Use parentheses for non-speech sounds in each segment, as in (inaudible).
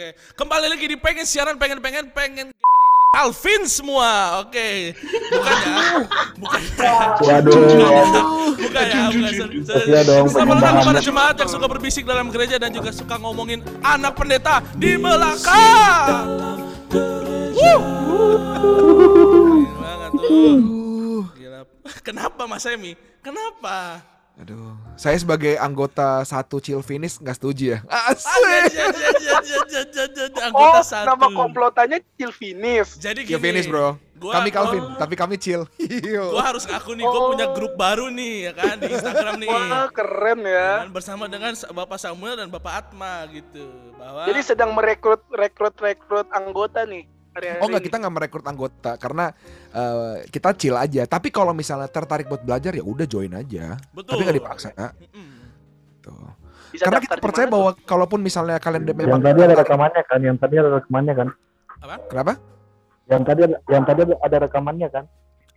Oke, kembali lagi di pengen siaran pengen pengen pengen Alvin semua. Oke. Bukan ya. Bukan ya. Waduh. Bukan ya. Bukan ya. Iya dong, Selamat datang kepada jemaat yang suka berbisik dalam gereja dan juga suka ngomongin anak pendeta di belakang. Wuh. Gila. Kenapa Mas Emi? Kenapa? Aduh, saya sebagai anggota satu chill finish nggak setuju ya. Asik. aja, Oh, Anggota satu. nama komplotannya Chill Finish. Jadi Chill gini. finish bro. Gua- kami Calvin, gua- tapi kami chill. Gua harus ngaku nih, gua Oh. punya grup baru nih ya kan di Instagram nih. Wah, keren ya. Dan bersama dengan Bapak Samuel dan Bapak Atma gitu. Bahwa Jadi sedang merekrut rekrut rekrut anggota nih hari-hari Oh nggak ini. kita nggak merekrut anggota karena eh, kita chill aja. Tapi kalau misalnya tertarik buat belajar ya udah join aja. Betul. Tapi nggak dipaksa. Mm-mm. Tuh. Bisa Karena kita percaya bahwa kalaupun misalnya kalian Yang memang tadi ada rekamannya kan, yang tadi ada rekamannya kan, Apa? kenapa? yang tadi ada, yang tadi ada, ada rekamannya kan.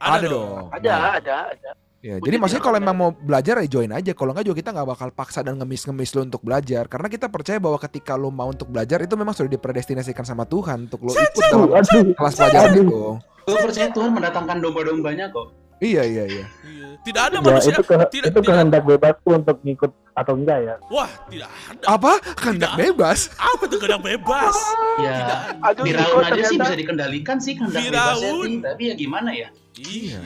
Ada dong. dong. tuh? Ada, Nah, ada, ada. Ya, Udah jadi maksudnya kalau emang mau belajar ya join aja. Kalau nggak juga kita nggak bakal paksa dan ngemis-ngemis lo untuk belajar. Karena kita percaya bahwa ketika lo mau untuk belajar itu memang sudah dipredestinasikan sama Tuhan untuk lo ikut dalam Aduh, kelas pelajaran Aduh. itu. Gue percaya Tuhan mendatangkan domba-dombanya kok. Iya iya iya. Iya. Tidak ada ya, manusia. itu ke, tidak, itu tidak. kehendak bebasku untuk ngikut atau enggak ya. Wah, tidak ada. Apa? Kehendak Tidak. bebas. Apa tuh kehendak bebas? Ya, Aduh, Firaun Niko, aja sih bisa dikendalikan sih kehendak bebasnya Firaun. Tapi ya gimana ya? Iya.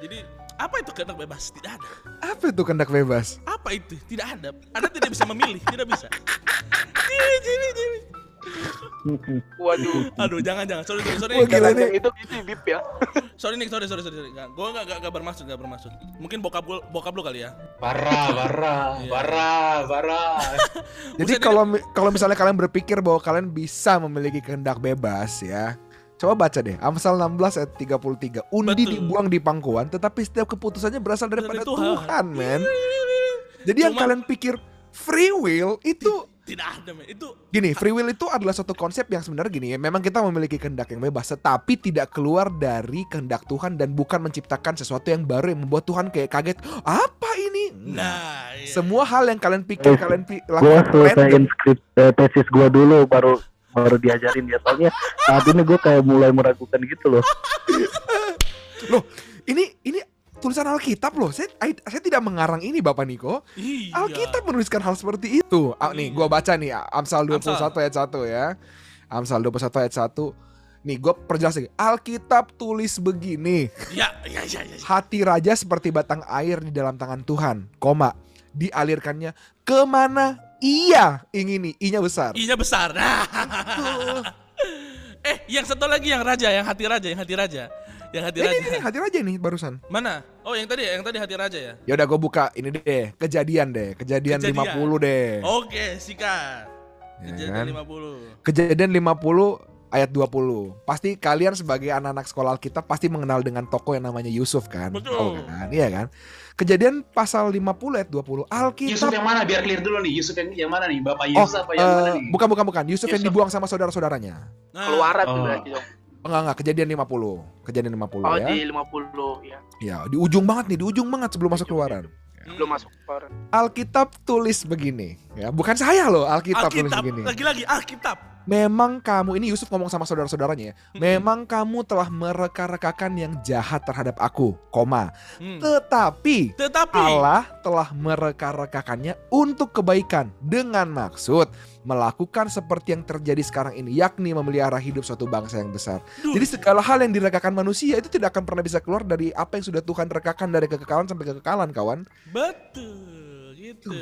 Jadi apa itu kehendak bebas? Tidak ada. Apa itu kehendak bebas? Apa itu? Tidak ada. Anda tidak bisa memilih, tidak bisa. Jadi, jadi, jadi. Waduh. Aduh, jangan jangan. Sorry, sorry, sorry. Wah, gila nih. itu itu bip ya. Sorry Nick, sorry, sorry, sorry. sorry. Gua nggak nggak nggak bermaksud, nggak bermaksud. Mungkin bokap gua, bokap lu kali ya. Parah, parah, Iya. parah, parah. Jadi kalau kalau misalnya kalian berpikir bahwa kalian bisa memiliki kehendak bebas ya. Coba baca deh Amsal 16 ayat 33. Undi Betul. dibuang di pangkuan tetapi setiap keputusannya berasal daripada Dari Tuhan. Tuhan, men. Jadi yang Cuma- kalian pikir free will itu Tidak ada, men. Itu Gini, free will itu adalah suatu konsep yang sebenarnya gini ya. Memang kita memiliki kehendak yang bebas, tetapi tidak keluar dari kehendak Tuhan dan bukan menciptakan sesuatu yang baru yang membuat Tuhan kayak kaget. Apa ini? nah, iya. Semua hal yang kalian pikir Eh, kalian pi- Gue lakukan selesaiin skrip eh, tesis gue dulu baru baru diajarin dia soalnya saat ini gue kayak mulai meragukan gitu loh. (laughs) Loh, ini ini tulisan Alkitab loh. Saya I- saya tidak mengarang ini Bapak Niko. Iya. Alkitab menuliskan hal seperti itu. Ah, nih, gua baca nih Amsal 21 ayat 1 ya. Amsal 21 ayat 1. Nih, gue perjelas lagi. Alkitab tulis begini. Ya, ya, ya, ya. Hati raja seperti batang air di dalam tangan Tuhan, koma, dialirkannya ke mana ia ingini, i-nya besar. I-nya besar. Nah. (laughs) eh, yang satu lagi yang raja, yang hati raja, yang hati raja. Yang hati Ini, raja. ini, ini, hati raja nih barusan. Mana? Oh, yang tadi, yang tadi hati raja ya. Ya udah gue buka ini deh, kejadian deh, kejadian, Kejadian. 50 deh. Oke, sikat. Ya Kejadian kan? 50. Kejadian 50 ayat 20. Pasti kalian sebagai anak-anak sekolah Alkitab pasti mengenal dengan tokoh yang namanya Yusuf kan? Betul. Tahu kan? Iya kan? Kejadian pasal 50 ayat 20. Yusuf Alkitab yang mana? Biar clear dulu nih. Yusuf yang, yang mana nih? Bapak Oh, Yusuf apa yang mana eh, nih? bukan bukan bukan. Yusuf, yang Yusuf. dibuang sama saudara-saudaranya. Nah, Keluaran Oh. berarti dong. Enggak enggak, kejadian 50. Kejadian 50 Oh, ya. di 50 ya. Ya, di ujung banget nih, di ujung banget sebelum masuk keluaran. hmm. Belum masuk keluaran. Alkitab tulis begini, ya. Bukan saya loh, Alkitab, tulis Alkitab, begini. lagi-lagi Alkitab. Memang kamu ini Yusuf ngomong sama saudara-saudaranya ya. Memang kamu telah mereka-rekakan yang jahat terhadap aku, koma. Hmm. Tetapi Tetapi Allah telah mereka-rekakannya untuk kebaikan dengan maksud melakukan seperti yang terjadi sekarang ini, yakni memelihara hidup suatu bangsa yang besar. Duh, Jadi segala hal yang direkakan manusia itu tidak akan pernah bisa keluar dari apa yang sudah Tuhan rekakan dari kekekalan sampai kekekalan, kawan. betul gitu.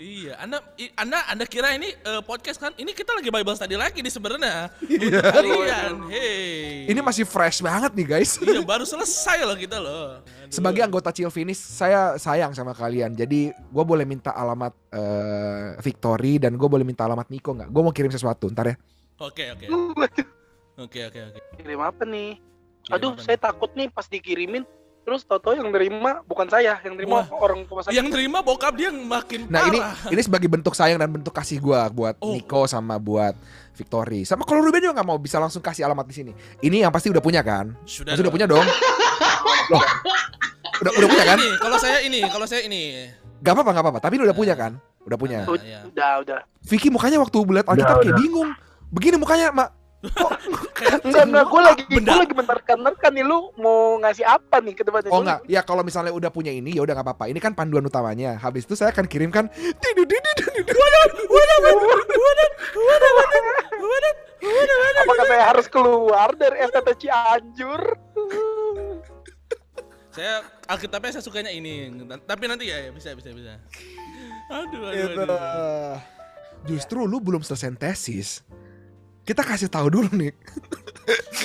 Iya, Anda i- Anda Anda kira ini eh, podcast kan? Ini kita lagi Bible study lagi nih sebenarnya. Untuk kalian. Hey. Ini masih fresh banget nih, guys. Iya, baru selesai loh kita loh. Aduh. Sebagai anggota Chill Finish, saya sayang sama kalian. Jadi gue boleh minta alamat eh, Victory dan gue boleh minta alamat Nico nggak? Gue mau kirim sesuatu, ntar ya. Oke, oke. Oke, oke, oke. Kirim apa nih? Kirim Aduh, apa saya takut nih pas dikirimin terus toto yang nerima bukan saya, yang nerima Wah. orang rumah sakit. Yang terima bokap dia yang makin Nah ini parah. ini sebagai bentuk sayang dan bentuk kasih gue buat Oh. Nico sama buat Victory. Sama kalau Ruben juga nggak mau bisa langsung kasih alamat di sini. Ini yang pasti udah punya kan? Sudah, udah dong. punya dong. Loh, udah udah punya kan? Ini, kalau saya ini, kalau saya ini. Gak apa-apa, gak apa-apa. Tapi ini udah punya kan? Udah punya. Nah, iya. Udah, udah. Vicky mukanya waktu lihat Alkitab Udah, kayak udah. bingung. Begini mukanya, Mak. Kayak Enggak, enggak, gue lagi gue lagi menerka-nerka nih lu mau ngasih apa nih ke depannya? Oh enggak, ya kalau misalnya udah punya ini ya udah nggak apa-apa. Ini kan panduan utamanya. Habis itu saya akan kirimkan Apakah saya harus keluar dari FTT Cianjur? saya Alkitabnya saya sukanya ini. Tapi nanti ya, ya bisa bisa bisa. Aduh, aduh, Gitu. aduh. Justru lu belum selesai tesis. Kita kasih tahu dulu nih.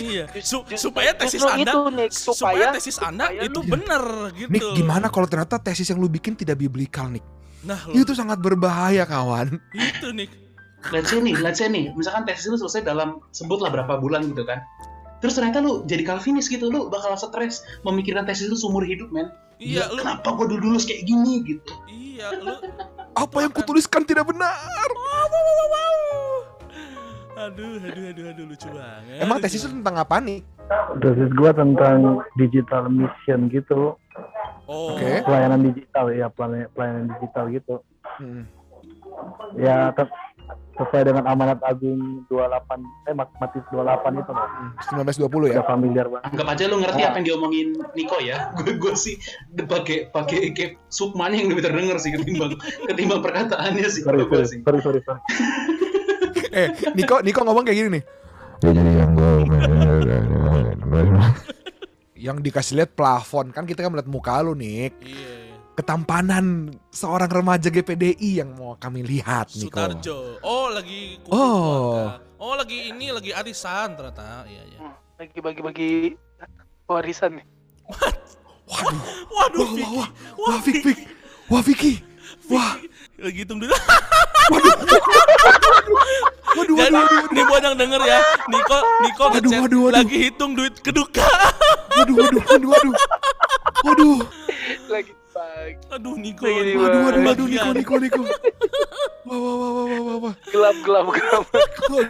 Iya, (laughs) Su- supaya tesis justru Anda itu, Nick, supaya, supaya- tesis Anda supaya itu benar gitu. Nik, gimana kalau ternyata tesis yang lu bikin tidak biblikal, Nik? Nah, lo, Itu sangat berbahaya, kawan. itu nih. Let's say nih, let's say nih, misalkan tesis lu selesai dalam sebutlah berapa bulan gitu kan. Terus ternyata lu jadi Calvinis gitu, lu bakal stres memikirkan tesis lu seumur hidup, men. Iya, lu Kenapa gua dulu lulus kayak gini gitu. iya, (laughs) lu Apa yang kutuliskan tidak benar? Aduh, aduh, aduh, aduh, lucu banget. Emang tesis itu tentang apa nih? Tesis gua tentang digital mission gitu, Oh, Oke. pelayanan digital ya, pelayanan, pelayanan digital gitu. Hmm. Ya sesuai dengan amanat agung 28 eh Mat- Matius 28 itu loh. 1920 ya. Udah familiar banget. Anggap aja lu ngerti Ah. apa yang diomongin Niko ya. (laughs) Gue gue sih pakai pakai kayak sukmanya yang lebih terdengar sih ketimbang (laughs) ketimbang perkataannya sih. Sorry, sorry, sih. sorry, sorry, sorry. (laughs) Eh, Niko, Niko ngomong kayak gini nih. ya jadi yang gue Yang dikasih lihat plafon kan kita kan melihat muka lu, Nik. iya. Ketampanan seorang remaja GPDI yang mau kami lihat, Niko. Sutarjo. Oh, lagi Oh. keluarga. Oh, lagi ini lagi arisan ternyata. Iya, iya. Hmm, Lagi bagi-bagi warisan nih. Waduh, Waduh, wah, Vicky. wah, wah, wah, Vicky, Vicky. wah, Vicky, wah, Lagi hitung dulu. waduh, Jadi, waduh, waduh, nih buat yang denger ya, Niko, Niko Waduh, ngechat waduh, waduh. lagi hitung duit keduka. waduh, waduh, waduh, waduh, waduh, Lagi pagi. Aduh, Niko. Lagi waduh, waduh, waduh, kebagian. Niko, Niko, Niko. Wah, wah, wah, wah, wah, wah. Gelap, gelap, gelap.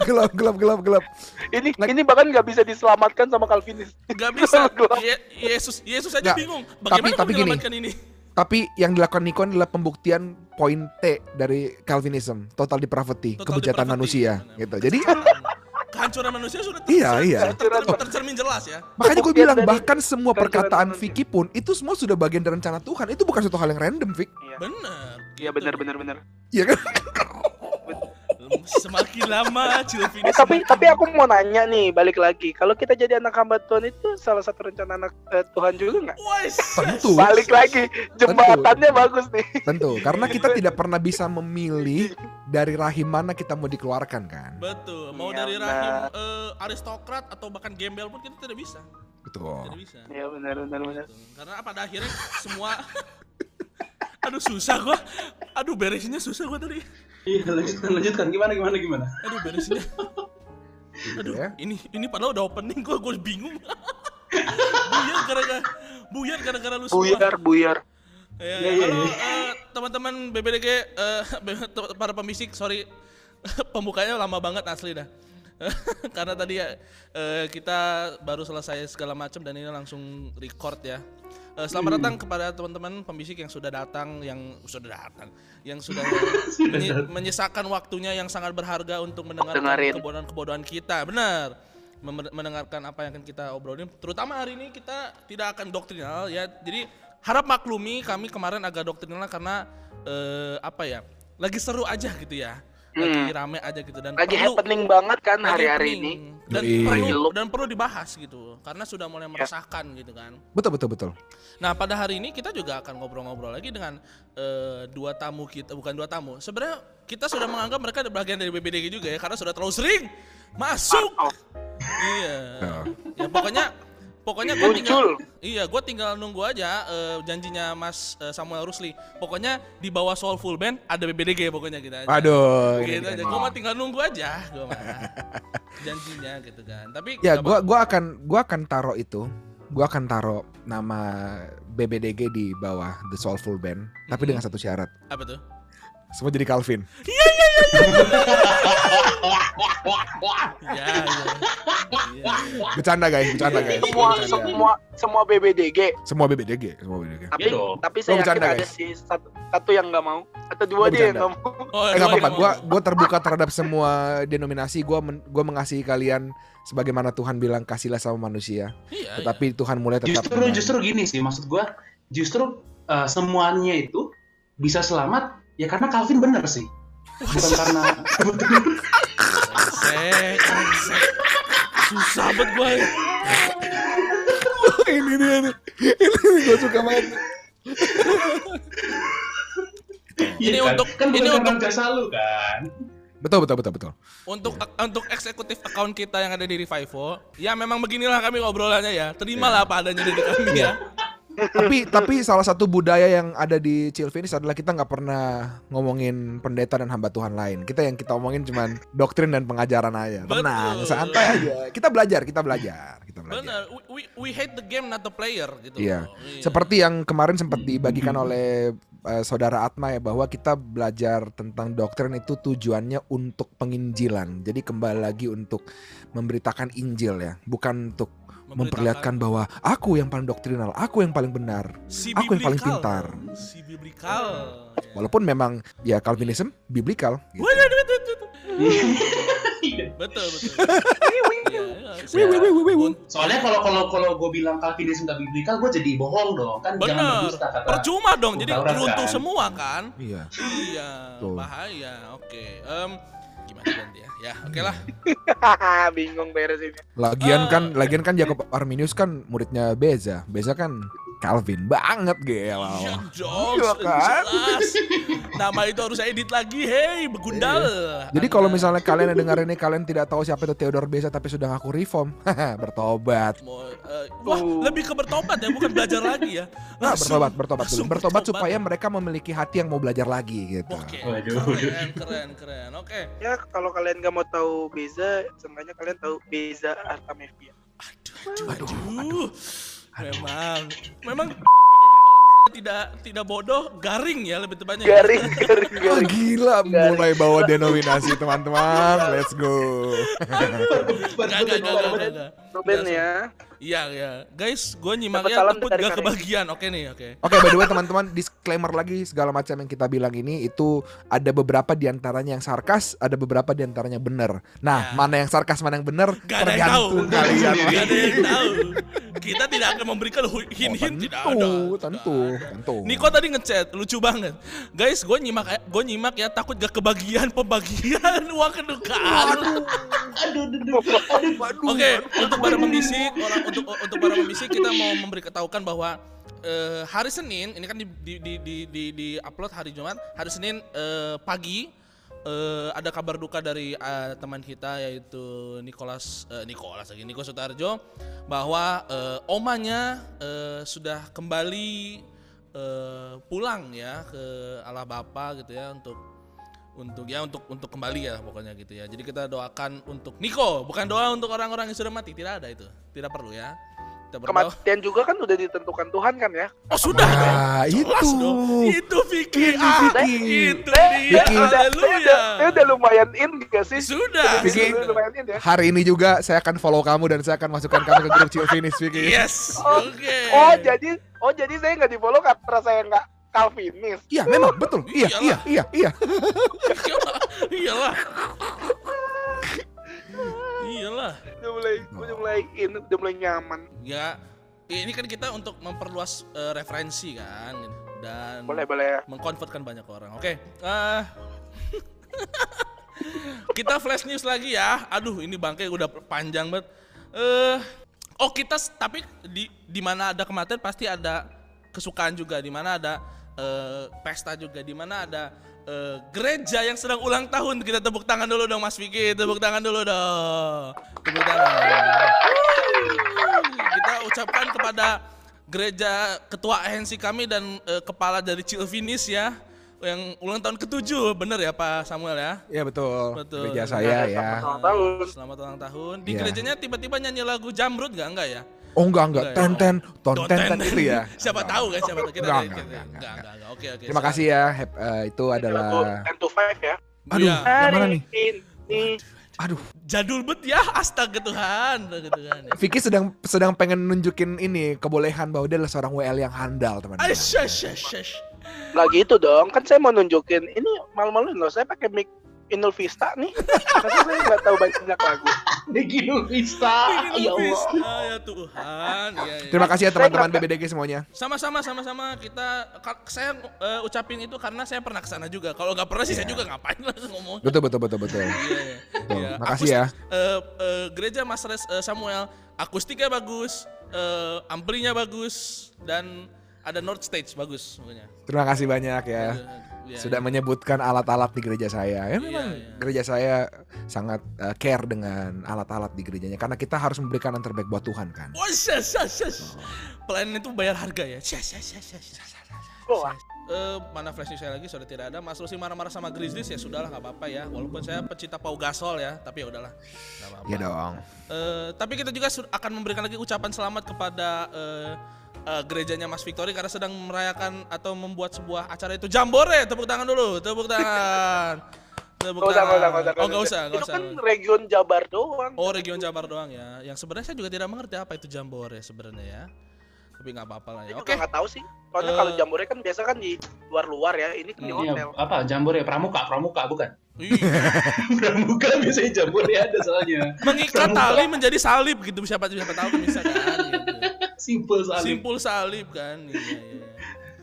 Gelap, gelap, gelap, gelap. Ini Like- ini bahkan nggak bisa diselamatkan sama Calvinis. Gak bisa. (laughs) Gelap. Ye- Yesus, Yesus aja Nggak, bingung. tapi- Bagaimana tapi mau gini. menyelamatkan ini? Tapi yang dilakukan Niko adalah pembuktian poin T dari Calvinism, total depravity, Total kebejatan depravity, manusia, benar. gitu. Jadi (laughs) Kehancuran manusia sudah Iya, iya. ter- ter- tercermin jelas ya. makanya gue bilang dari bahkan semua perkataan. Vicky pun itu semua sudah bagian dari rencana Tuhan. Itu bukan suatu hal yang random, Vic. Bener. Iya gitu. benar benar benar. Iya kan? (laughs) Semakin lama Cilvini Eh, tapi semakin- tapi aku mau nanya nih balik lagi. Kalau kita jadi anak hamba Tuhan itu salah satu rencana anak eh, Tuhan juga nggak? Wais. Tentu. Balik lagi jembatannya bagus nih. Tentu, karena kita tidak pernah bisa memilih dari rahim mana kita mau dikeluarkan kan. Betul. Mau Iya, dari rahim eh, aristokrat atau bahkan gembel pun kita tidak bisa. Betul. Tidak bisa. Iya benar benar benar. Betul. Karena pada akhirnya semua (laughs) Aduh susah gua. Aduh beresinnya susah gua tadi. Iya, lanjutkan, lanjutkan. Gimana, gimana, gimana? Aduh beresinnya. Aduh, ya. ini ini padahal udah opening gua gua bingung. (laughs) buyar gara-gara buyar gara-gara lu semua. Buyar buyar. Ya, Iya, ya. iya, Halo iya. eh, teman-teman BBDG eh, (laughs) para pembisik, sorry (laughs) pembukanya lama banget asli dah. Karena tadi ya eh, kita baru selesai segala macam dan ini langsung record ya. Eh, selamat datang kepada teman-teman pembisik yang sudah datang, yang sudah datang, yang sudah (laughs) menyi- menyisakan waktunya yang sangat berharga untuk mendengarkan kebodohan-kebodohan kita. Benar. Mem- mendengarkan apa yang akan kita obrolin. Terutama hari ini kita tidak akan doktrinal ya. Jadi harap maklumi kami kemarin agak doktrinal karena eh, apa ya? Lagi seru aja gitu ya. Lagi rame aja gitu dan Lagi perlu happening banget kan hari-hari happening. ini. Dan Yoi. perlu dan perlu dibahas gitu karena sudah mulai meresahkan gitu kan. Betul betul betul. Nah pada hari ini kita juga akan ngobrol-ngobrol lagi dengan eh, dua tamu kita, bukan dua tamu. Sebenarnya kita sudah menganggap mereka ada bagian dari BBDG juga ya karena sudah terlalu sering masuk. Oh, Iya. Ya pokoknya pokoknya gue tinggal muncul. iya gue tinggal nunggu aja eh, janjinya Mas eh, Samuel Rusli. Pokoknya di bawah Soulful Band ada BBDG pokoknya kita. aja. Aduh. Gitu kan. aja. Gue mah tinggal nunggu aja, gue mah. Janjinya gitu kan. Tapi Ya, gua gua akan gua akan taruh itu. Gua akan taruh nama BBDG di bawah The Soulful Band, tapi Mhm. dengan satu syarat. apa tuh? Semua jadi Calvin. Iya, iya. Iya, iya. Bercanda guys, bercanda guys. Semua Bercanda. semua semua BBDG. Semua BBDG, semua BBDG. Tapi Iya dong. tapi Oh, saya yakin ada sih satu, satu yang nggak mau atau dua Oh, dia yang nggak mau. Oh, Eh apa-apa, iya. gua gua terbuka terhadap semua denominasi. Gua men- gua mengasihi kalian sebagaimana Tuhan bilang kasihlah sama manusia. Iya, Tetapi Tuhan mulai tetap Justru justru gini sih maksud gua, justru uh, semuanya itu bisa selamat ya karena Calvin bener sih. Bukan karena. Susah banget gue. ini dia nih. Ini gue suka banget. Ini Iya kan? untuk- kan ini untuk- jasa lu kan. Betul betul betul betul. Untuk untuk eksekutif account kita yang ada di Revivo, ya memang beginilah kami ngobrolannya ya. Terimalah apa adanya dari kami ya. Tapi tapi salah satu budaya yang ada di Chilfinis adalah kita nggak pernah ngomongin pendeta dan hamba Tuhan lain. Kita yang kita omongin cuman doktrin dan pengajaran aja. Tenang, santai aja. Kita belajar, kita belajar, kita belajar. Benar, we, we, hate the game not the player gitu. Iya. loh. Iya. Seperti yang kemarin sempat dibagikan oleh eh, saudara Atma ya bahwa kita belajar tentang doktrin itu tujuannya untuk penginjilan. Jadi kembali lagi untuk memberitakan Injil ya, bukan untuk memperlihatkan bahwa aku yang paling doktrinal, aku yang paling benar. si aku yang paling biblical. pintar. Si biblical. Ya. Walaupun memang ya Calvinism biblikal. gitu. Betul, betul. Soalnya kalau kalau kalau gue bilang Calvinisme nggak biblikal, gue jadi bohong dong. Kan jangan Bener. berdusta kata. Percuma dong, jadi runtuh kan? semua kan. Iya. Iya, Betul. bahaya. Oke. Ganti ya? Ya, oke lah. (laughs) Bingung beres ini. Lagian Ah. kan, lagian kan Jacob Arminius kan muridnya Beza. Beza kan Calvin banget gila. Iya dong, Iya kan? jelas. Nama itu harus saya edit lagi, hey, begundal. Jadi kalau misalnya kalian yang dengar ini kalian tidak tahu siapa itu Theodore Beza tapi sudah ngaku reform, (laughs) bertobat. mau, eh, wah, lebih ke bertobat ya, bukan belajar lagi ya. (laughs) Nah, Langsung- bertobat, bertobat dulu. Bertobat supaya mereka memiliki hati yang mau belajar lagi gitu. Oke, Waduh. keren, keren, keren. Oke. Ya kalau kalian nggak mau tahu Beza, seenggaknya kalian tahu Beza Artamevia. Aduh, aduh, aduh. Memang, memang (laughs) kalau misalnya tidak tidak bodoh, garing ya lebih tepatnya. Garing, garing, (laughs) garing. gila, mulai bawa denominasi teman-teman. Let's go. (laughs) Ruben ya. Iya, iya. Guys, gue nyimaknya dari gak kebagian. Oke nih, oke. Oke, by the way teman-teman, disclaimer lagi segala macam yang kita bilang ini itu ada beberapa di antaranya yang sarkas, ada beberapa di antaranya benar. Nah, Ya. mana yang sarkas, mana yang benar, tergantung kalian. Gak ada yang tahu. Kita tidak akan memberikan hu- hint-hint tidak ada. Tentu, tentu, tentu. Niko tadi ngechat, lucu banget. Guys, gue nyimak, gue nyimak ya takut gak kebagian pembagian (laughs) uang kedukaan. Aduh, aduh, aduh. Oke, untuk para pembisik, orang untuk untuk para pembisik kita mau memberi ketahukan bahwa eh, hari Senin ini kan di di di di, di, di upload hari Jumat, hari Senin eh, pagi eh, ada kabar duka dari eh, teman kita yaitu Nicholas eh, Nicholas lagi Niko Sutarjo bahwa eh, omanya eh, sudah kembali eh, pulang ya ke Allah Bapa gitu ya untuk untuk ya untuk untuk kembali ya pokoknya gitu ya. Jadi kita doakan untuk Niko, bukan doa untuk orang-orang yang sudah mati, tidak ada itu. Tidak perlu ya. Kita berdoa. Kematian juga kan udah ditentukan Tuhan kan ya. Oh sudah dong. Ah, Jelas itu. dong. Itu Vicky. Itu, Ah, Vicky. itu dia. Vicky. dia udah, dia Haleluya. udah lumayan in gak sih? Sudah. Vicky. Lumayan in ya. Hari ini juga saya akan follow kamu dan saya akan masukkan kamu ke grup Chill Finish, Vicky. Yes. Oh, Oke. Oh jadi, oh jadi saya nggak di follow karena saya nggak Calvinis. Iya, memang betul. Iya, iya, iya, iya. (laughs) Iyalah. Iyalah. Iyalah. Udah mulai, udah mulai in, udah mulai nyaman. Ya, ini kan kita untuk memperluas eh, referensi kan dan Boleh, boleh. mengkonvertkan banyak orang. Oke. eh, (laughs) kita flash news lagi ya. Aduh, ini bangke udah panjang banget. Eh, oh kita tapi di di mana ada kematian pasti ada kesukaan juga. Di mana ada eh, pesta juga. Di mana ada eh, gereja yang sedang ulang tahun. Kita tepuk tangan dulu dong Mas Vicky. Tepuk tangan dulu dong. Tepuk tangan. Kita ucapkan kepada gereja ketua ANC kami dan eh, kepala dari Cilvinis ya yang ulang tahun ketujuh bener ya Pak Samuel ya Iya, betul. Betul. Gereja saya ya. Selamat ulang tahun. selamat ulang tahun di Iya. gerejanya tiba-tiba nyanyi lagu Jamrud nggak enggak ya Oh, enggak, enggak. Ya? Ten-ten, ton Don't ten-ten tend. itu ya. siapa tahu kan siapa tahu kita Enggak, enggak, enggak, oke oke Terima kasih ya. Eh, itu adalah 10 to 5 ya. Aduh, Iya. yang mana nih? Aduh, Jadul bet ya, astaga Tuhan, ya. Vicky sedang sedang pengen nunjukin ini kebolehan bahwa dia adalah seorang WL yang handal, teman-teman. Aish, aish, aish, aish. Gitu dong, kan saya mau nunjukin ini malu-maluin loh. Saya pakai mic Inul Vista nih. Masa saya nggak tahu banyak lagu. Begini Vista. Ini Ya Allah. bisa, ya Tuhan. Iya, iya. Terima kasih ya teman-teman BBDG semuanya. Sama-sama, sama-sama. Kita, saya eh, ucapin itu karena saya pernah ke sana juga. Kalau nggak pernah sih saya juga ngapain lah (laughs) ngomong. Betul betul betul betul. Iya, iya. Betul. Iya. Makasih ya. Eh, eh, gereja Mas Res eh, Samuel, akustiknya bagus, eh, amplinya bagus, dan ada North Stage bagus pokoknya. Terima kasih banyak ya. Iya, Sudah iya. menyebutkan alat-alat di gereja saya. Ya Iya, memang iya. gereja saya sangat uh, care dengan alat-alat di gerejanya karena kita harus memberikan yang terbaik buat Tuhan kan. Wah, syas, syas, syas. Pelayanan itu bayar harga ya. Syas, syas, syas, syas. Wah, Eh, mana flash news saya lagi sudah tidak ada. Mas Rusi marah-marah sama Grizzlies ya sudahlah nggak apa-apa ya. Walaupun saya pecinta Pau Gasol ya, tapi ya udahlah. Iya dong. Eh, tapi kita juga akan memberikan lagi ucapan selamat kepada eh, eh, gerejanya Mas Victory karena sedang merayakan atau membuat sebuah acara itu Jambore. Tepuk tangan dulu, tepuk tangan. (laughs) Tepuk nggak usah, nggak usah, tangan. nggak usah, Oh nggak usah, Itu usah. kan region Jabar doang. Oh region Jabar doang ya. Yang sebenarnya saya juga tidak mengerti apa itu Jambore sebenarnya ya. Tapi nggak apa-apa lah ya. Oke. juga nggak tahu sih. Soalnya Eh. kalau jambore kan biasa kan di luar-luar ya. Ini kan di Iya, hotel. apa jambore pramuka pramuka bukan Ih, (laughs) pramuka biasanya jambore ada soalnya Mengikat tali menjadi salib gitu siapa siapa tahu bisa kan gitu. Simple sekali Simpul salib kan. Iya, iya.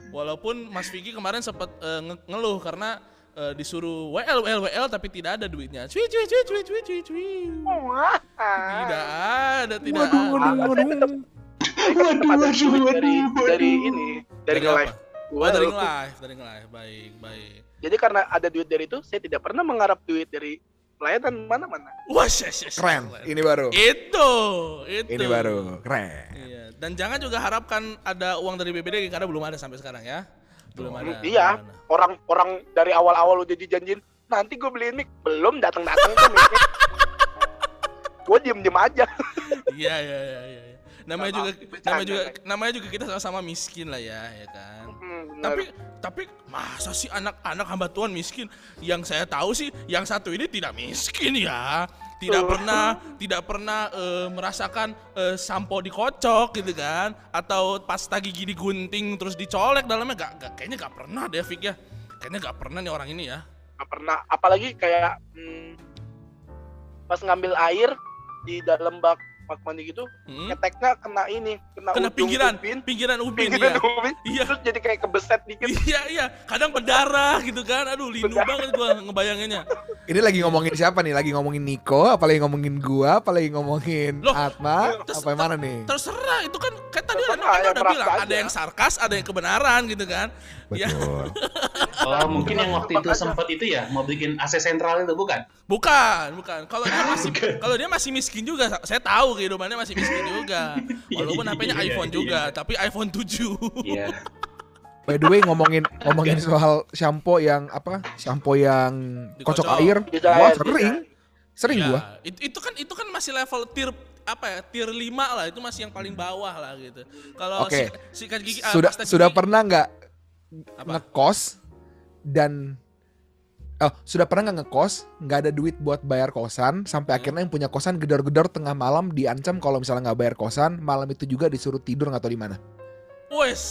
Walaupun Mas Vicky kemarin sempat eh, nge- ngeluh karena eh, disuruh WL WL WL tapi tidak ada duitnya. Cuy cuy cuy cuy cuy cuy cuy. Wah. Tidak ada, tidak Waduh, ada. waduh, waduh. Ada Waduh, duit waduh, dari waduh. dari ini dari Dari live. Oh, dari live, dari live. Baik, baik. Jadi karena ada duit dari itu, saya tidak pernah mengharap duit dari pelayanan mana-mana. Wah, syes, syes, Keren. Ini baru. Itu, itu. Ini baru. Keren. Iya. Dan jangan juga harapkan ada uang dari BBD karena belum ada sampai sekarang ya. Belum ada. Iya. Orang-orang dari awal-awal udah dijanjin, nanti gue beliin mic, belum datang-datang tuh mic. (laughs) gue diem-diem aja. Iya, iya, iya, iya. iya. Namanya juga namanya juga namanya juga kita sama-sama miskin lah ya, ya kan. Hmm. Tapi tapi masa sih anak-anak hamba Tuhan miskin? Yang saya tahu sih yang satu ini tidak miskin ya. Tidak pernah tidak pernah eh, merasakan eh, sampo dikocok gitu kan atau pasta gigi digunting terus dicolek dalamnya gak, gak- kayaknya gak pernah deh Fik ya. Kayaknya gak pernah nih orang ini ya. Nggak pernah. Apalagi kayak hmm, pas ngambil air di dalam bak bak mandi gitu, Hmm? keteknya kena ini, kena, Kena ujung pinggiran, (laughs) ubin, pinggiran ubin pinggiran ya. ubin, Iya. terus jadi kayak kebeset dikit. (laughs) Iya iya, kadang berdarah gitu kan. Aduh, lindu banget gua ngebayanginnya. Ini lagi ngomongin siapa nih? Lagi ngomongin Niko, apa lagi ngomongin gua, apa lagi ngomongin Loh, Atma, terus- apa yang mana nih? Terserah, itu kan kan tadi Anda yang udah bilang ada aja. yang sarkas, ada yang kebenaran gitu kan. Ya, Betul. (laughs) oh mungkin yang waktu itu sempat itu ya mau bikin AC sentral itu bukan bukan, bukan. Kalau dia masih kalau dia masih miskin juga, saya tahu kehidupannya masih miskin juga. (laughs) Walaupun HP-nya Iya, iPhone iya. juga, tapi iPhone 7. iya (laughs) By the way ngomongin ngomongin soal shampoo yang apa? Shampoo yang Dikocok. kocok air. Air, sering. Sering Ya, gua. Itu, itu kan itu kan masih level tier apa ya? Tier 5 lah, itu masih yang paling bawah lah gitu. Kalau Oke. si- sikat gigi ah, Sudah pasta sudah gigi- pernah nggak ngekos dan Oh, sudah pernah nggak ngekos, nggak ada duit buat bayar kosan, sampai Hmm. akhirnya yang punya kosan gedor-gedor tengah malam diancam kalau misalnya nggak bayar kosan, malam itu juga disuruh tidur nggak tahu di mana. Wes.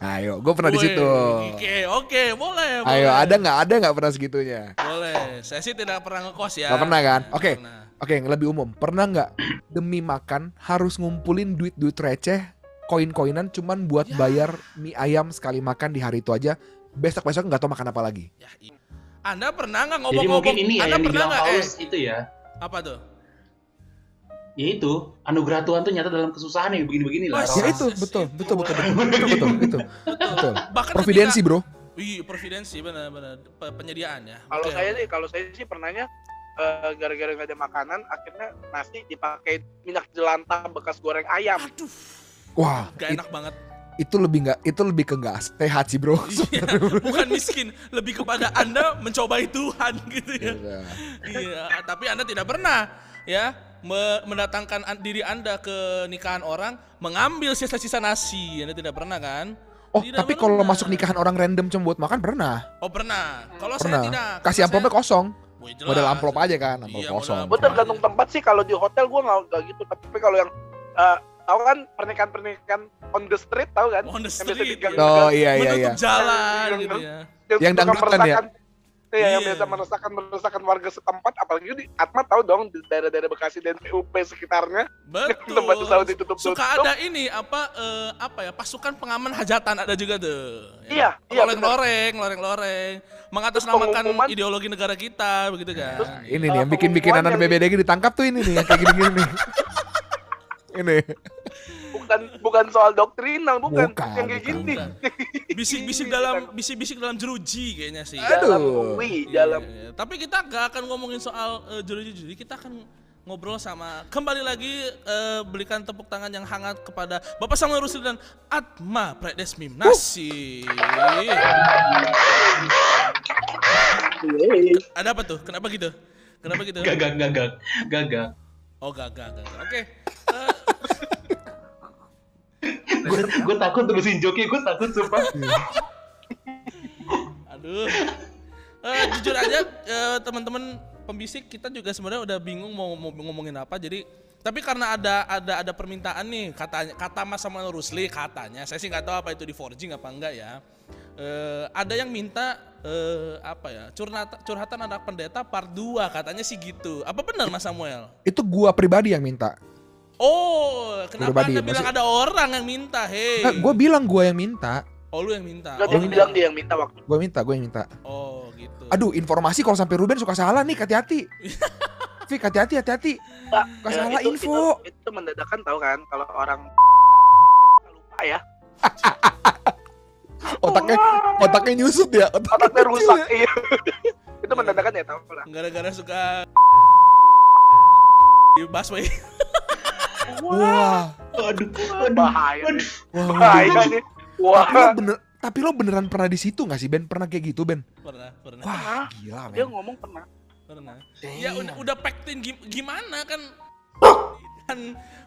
Ayo, gue pernah di situ. Oke, oke, boleh, Ayo, boleh. ada nggak ada nggak pernah segitunya? Boleh. Saya sih tidak pernah ngekos ya. Nggak pernah kan? Oke. Oke, yang lebih umum, pernah nggak demi makan harus ngumpulin duit-duit receh, koin-koinan cuman buat Ya. bayar mie ayam sekali makan di hari itu aja, besok-besok nggak tahu makan apa lagi. Ya, i- Anda pernah nggak jadi ngomong-ngomong? mungkin ini ya Anda yang pernah dibilang nggak? Eh, itu ya apa tuh? ya itu anugerah Tuhan tuh nyata dalam kesusahan ya begini-begini lah Wah, Ya Yes, itu, betul, betul, betul, betul, betul, betul, itu, betul. Bahkan Providensi bro. ketika- Iya, providensi benar-benar Pe- penyediaan ya. Kalau Oke. saya sih, kalau saya sih pernahnya eh, gara-gara nggak ada makanan, akhirnya nasi dipakai minyak jelantah bekas goreng ayam. Aduh, Wah, gak it- enak banget. Itu lebih nggak, itu lebih ke nggak sehat sih bro. (laughs) Iya, bukan miskin, lebih kepada Anda mencobai Tuhan gitu ya. Iya. Iya, tapi Anda tidak pernah ya me- mendatangkan an- diri Anda ke nikahan orang mengambil sisa-sisa nasi. Anda tidak pernah kan? Oh, Tidak tapi kalau masuk nikahan orang random cuma buat makan pernah, Oh, pernah. Kalau saya pernah. tidak. Kasih amplopnya kosong. saya- Wih, jelas. Model amplop aja kan, amplop Iya, kosong. model Gue tergantung tempat sih kalau di hotel gue nggak gitu tapi kalau yang eh, tahu kan pernikahan pernikahan on the street tahu kan On the Yang biasa street, digang- iya. Oh iya iya Menutup iya. jalan Yang- gitu ya. Yang suka dangdutan ya? meresahkan- Iya, yang Iya. biasa meresahkan meresahkan warga setempat apalagi di Atma tahu dong di daerah-daerah Bekasi dan PUP sekitarnya Betul. (laughs) tempat usaha ditutup Suka ada ini apa eh, apa ya pasukan pengaman hajatan ada juga tuh. Iya, iya, Loreng-loreng, loreng-loreng, mengatasnamakan pengumuman- ideologi negara kita begitu kan. Terus, Ini Uh, nih yang bikin-bikin pengumuman anak yang- BBDG ditangkap tuh ini nih yang kayak gini-gini nih. (laughs) ini. bukan bukan soal doktrinal bukan, Bukan, yang kayak bukan, gini bukan. Bisik-bisik dalam bisik-bisik dalam jeruji kayaknya sih. dalam Aduh. wih Iya, dalam iya. Tapi kita gak akan ngomongin soal eh, jeruji-jeruji, kita akan ngobrol sama kembali lagi eh, berikan tepuk tangan yang hangat kepada Bapak Samuel Rusli dan Atma Predesmim Nasi. Ada apa tuh? Kenapa gitu? Kenapa gitu? Gagak, gagak, gagak. Oh gagak, gagak. Oke. Gue gue takut terusin joki, gue takut sumpah. Aduh. Eh, jujur aja eh, teman-teman pembisik kita juga sebenarnya udah bingung mau, mau ngomongin apa. Jadi tapi karena ada ada ada permintaan nih katanya kata Mas Samuel Rusli katanya saya sih nggak tahu apa itu di forging apa enggak ya. Eh, ada yang minta eh, apa ya curhatan curhatan anak pendeta part 2 katanya sih gitu. Apa benar Mas Samuel? Itu gua pribadi yang minta. Oh, kenapa Pribadi, Anda bilang maksud- ada orang yang minta? Hei. Nah, gue bilang gua yang minta. Oh, lu yang minta. Nggak, oh, dia bilang dia yang minta waktu Gue minta, gue yang minta. Oh, gitu. Aduh, informasi kalau sampai Ruben suka salah nih, hati-hati. (laughs) Fik, hati-hati, hati-hati. Pak, Nggak eh, salah itu, info. Itu, itu mendadakan tahu kan kalau orang lupa ya. (laughs) Otaknya, otaknya nyusut ya. Otak- Otaknya rusak. Iya. itu mendadakan ya tahu lah. gara-gara suka di busway. Wah, Aduh, aduh, Bahaya. aduh. wah. Bahaya nih. Tapi lo Wah. bener, tapi lo beneran pernah di situ nggak sih Ben? Pernah kayak gitu Ben? pernah, pernah, Wah, Hah? gila Dia men. ngomong pernah. pernah. Damn. Ya udah udah pektin gim- gimana kan kan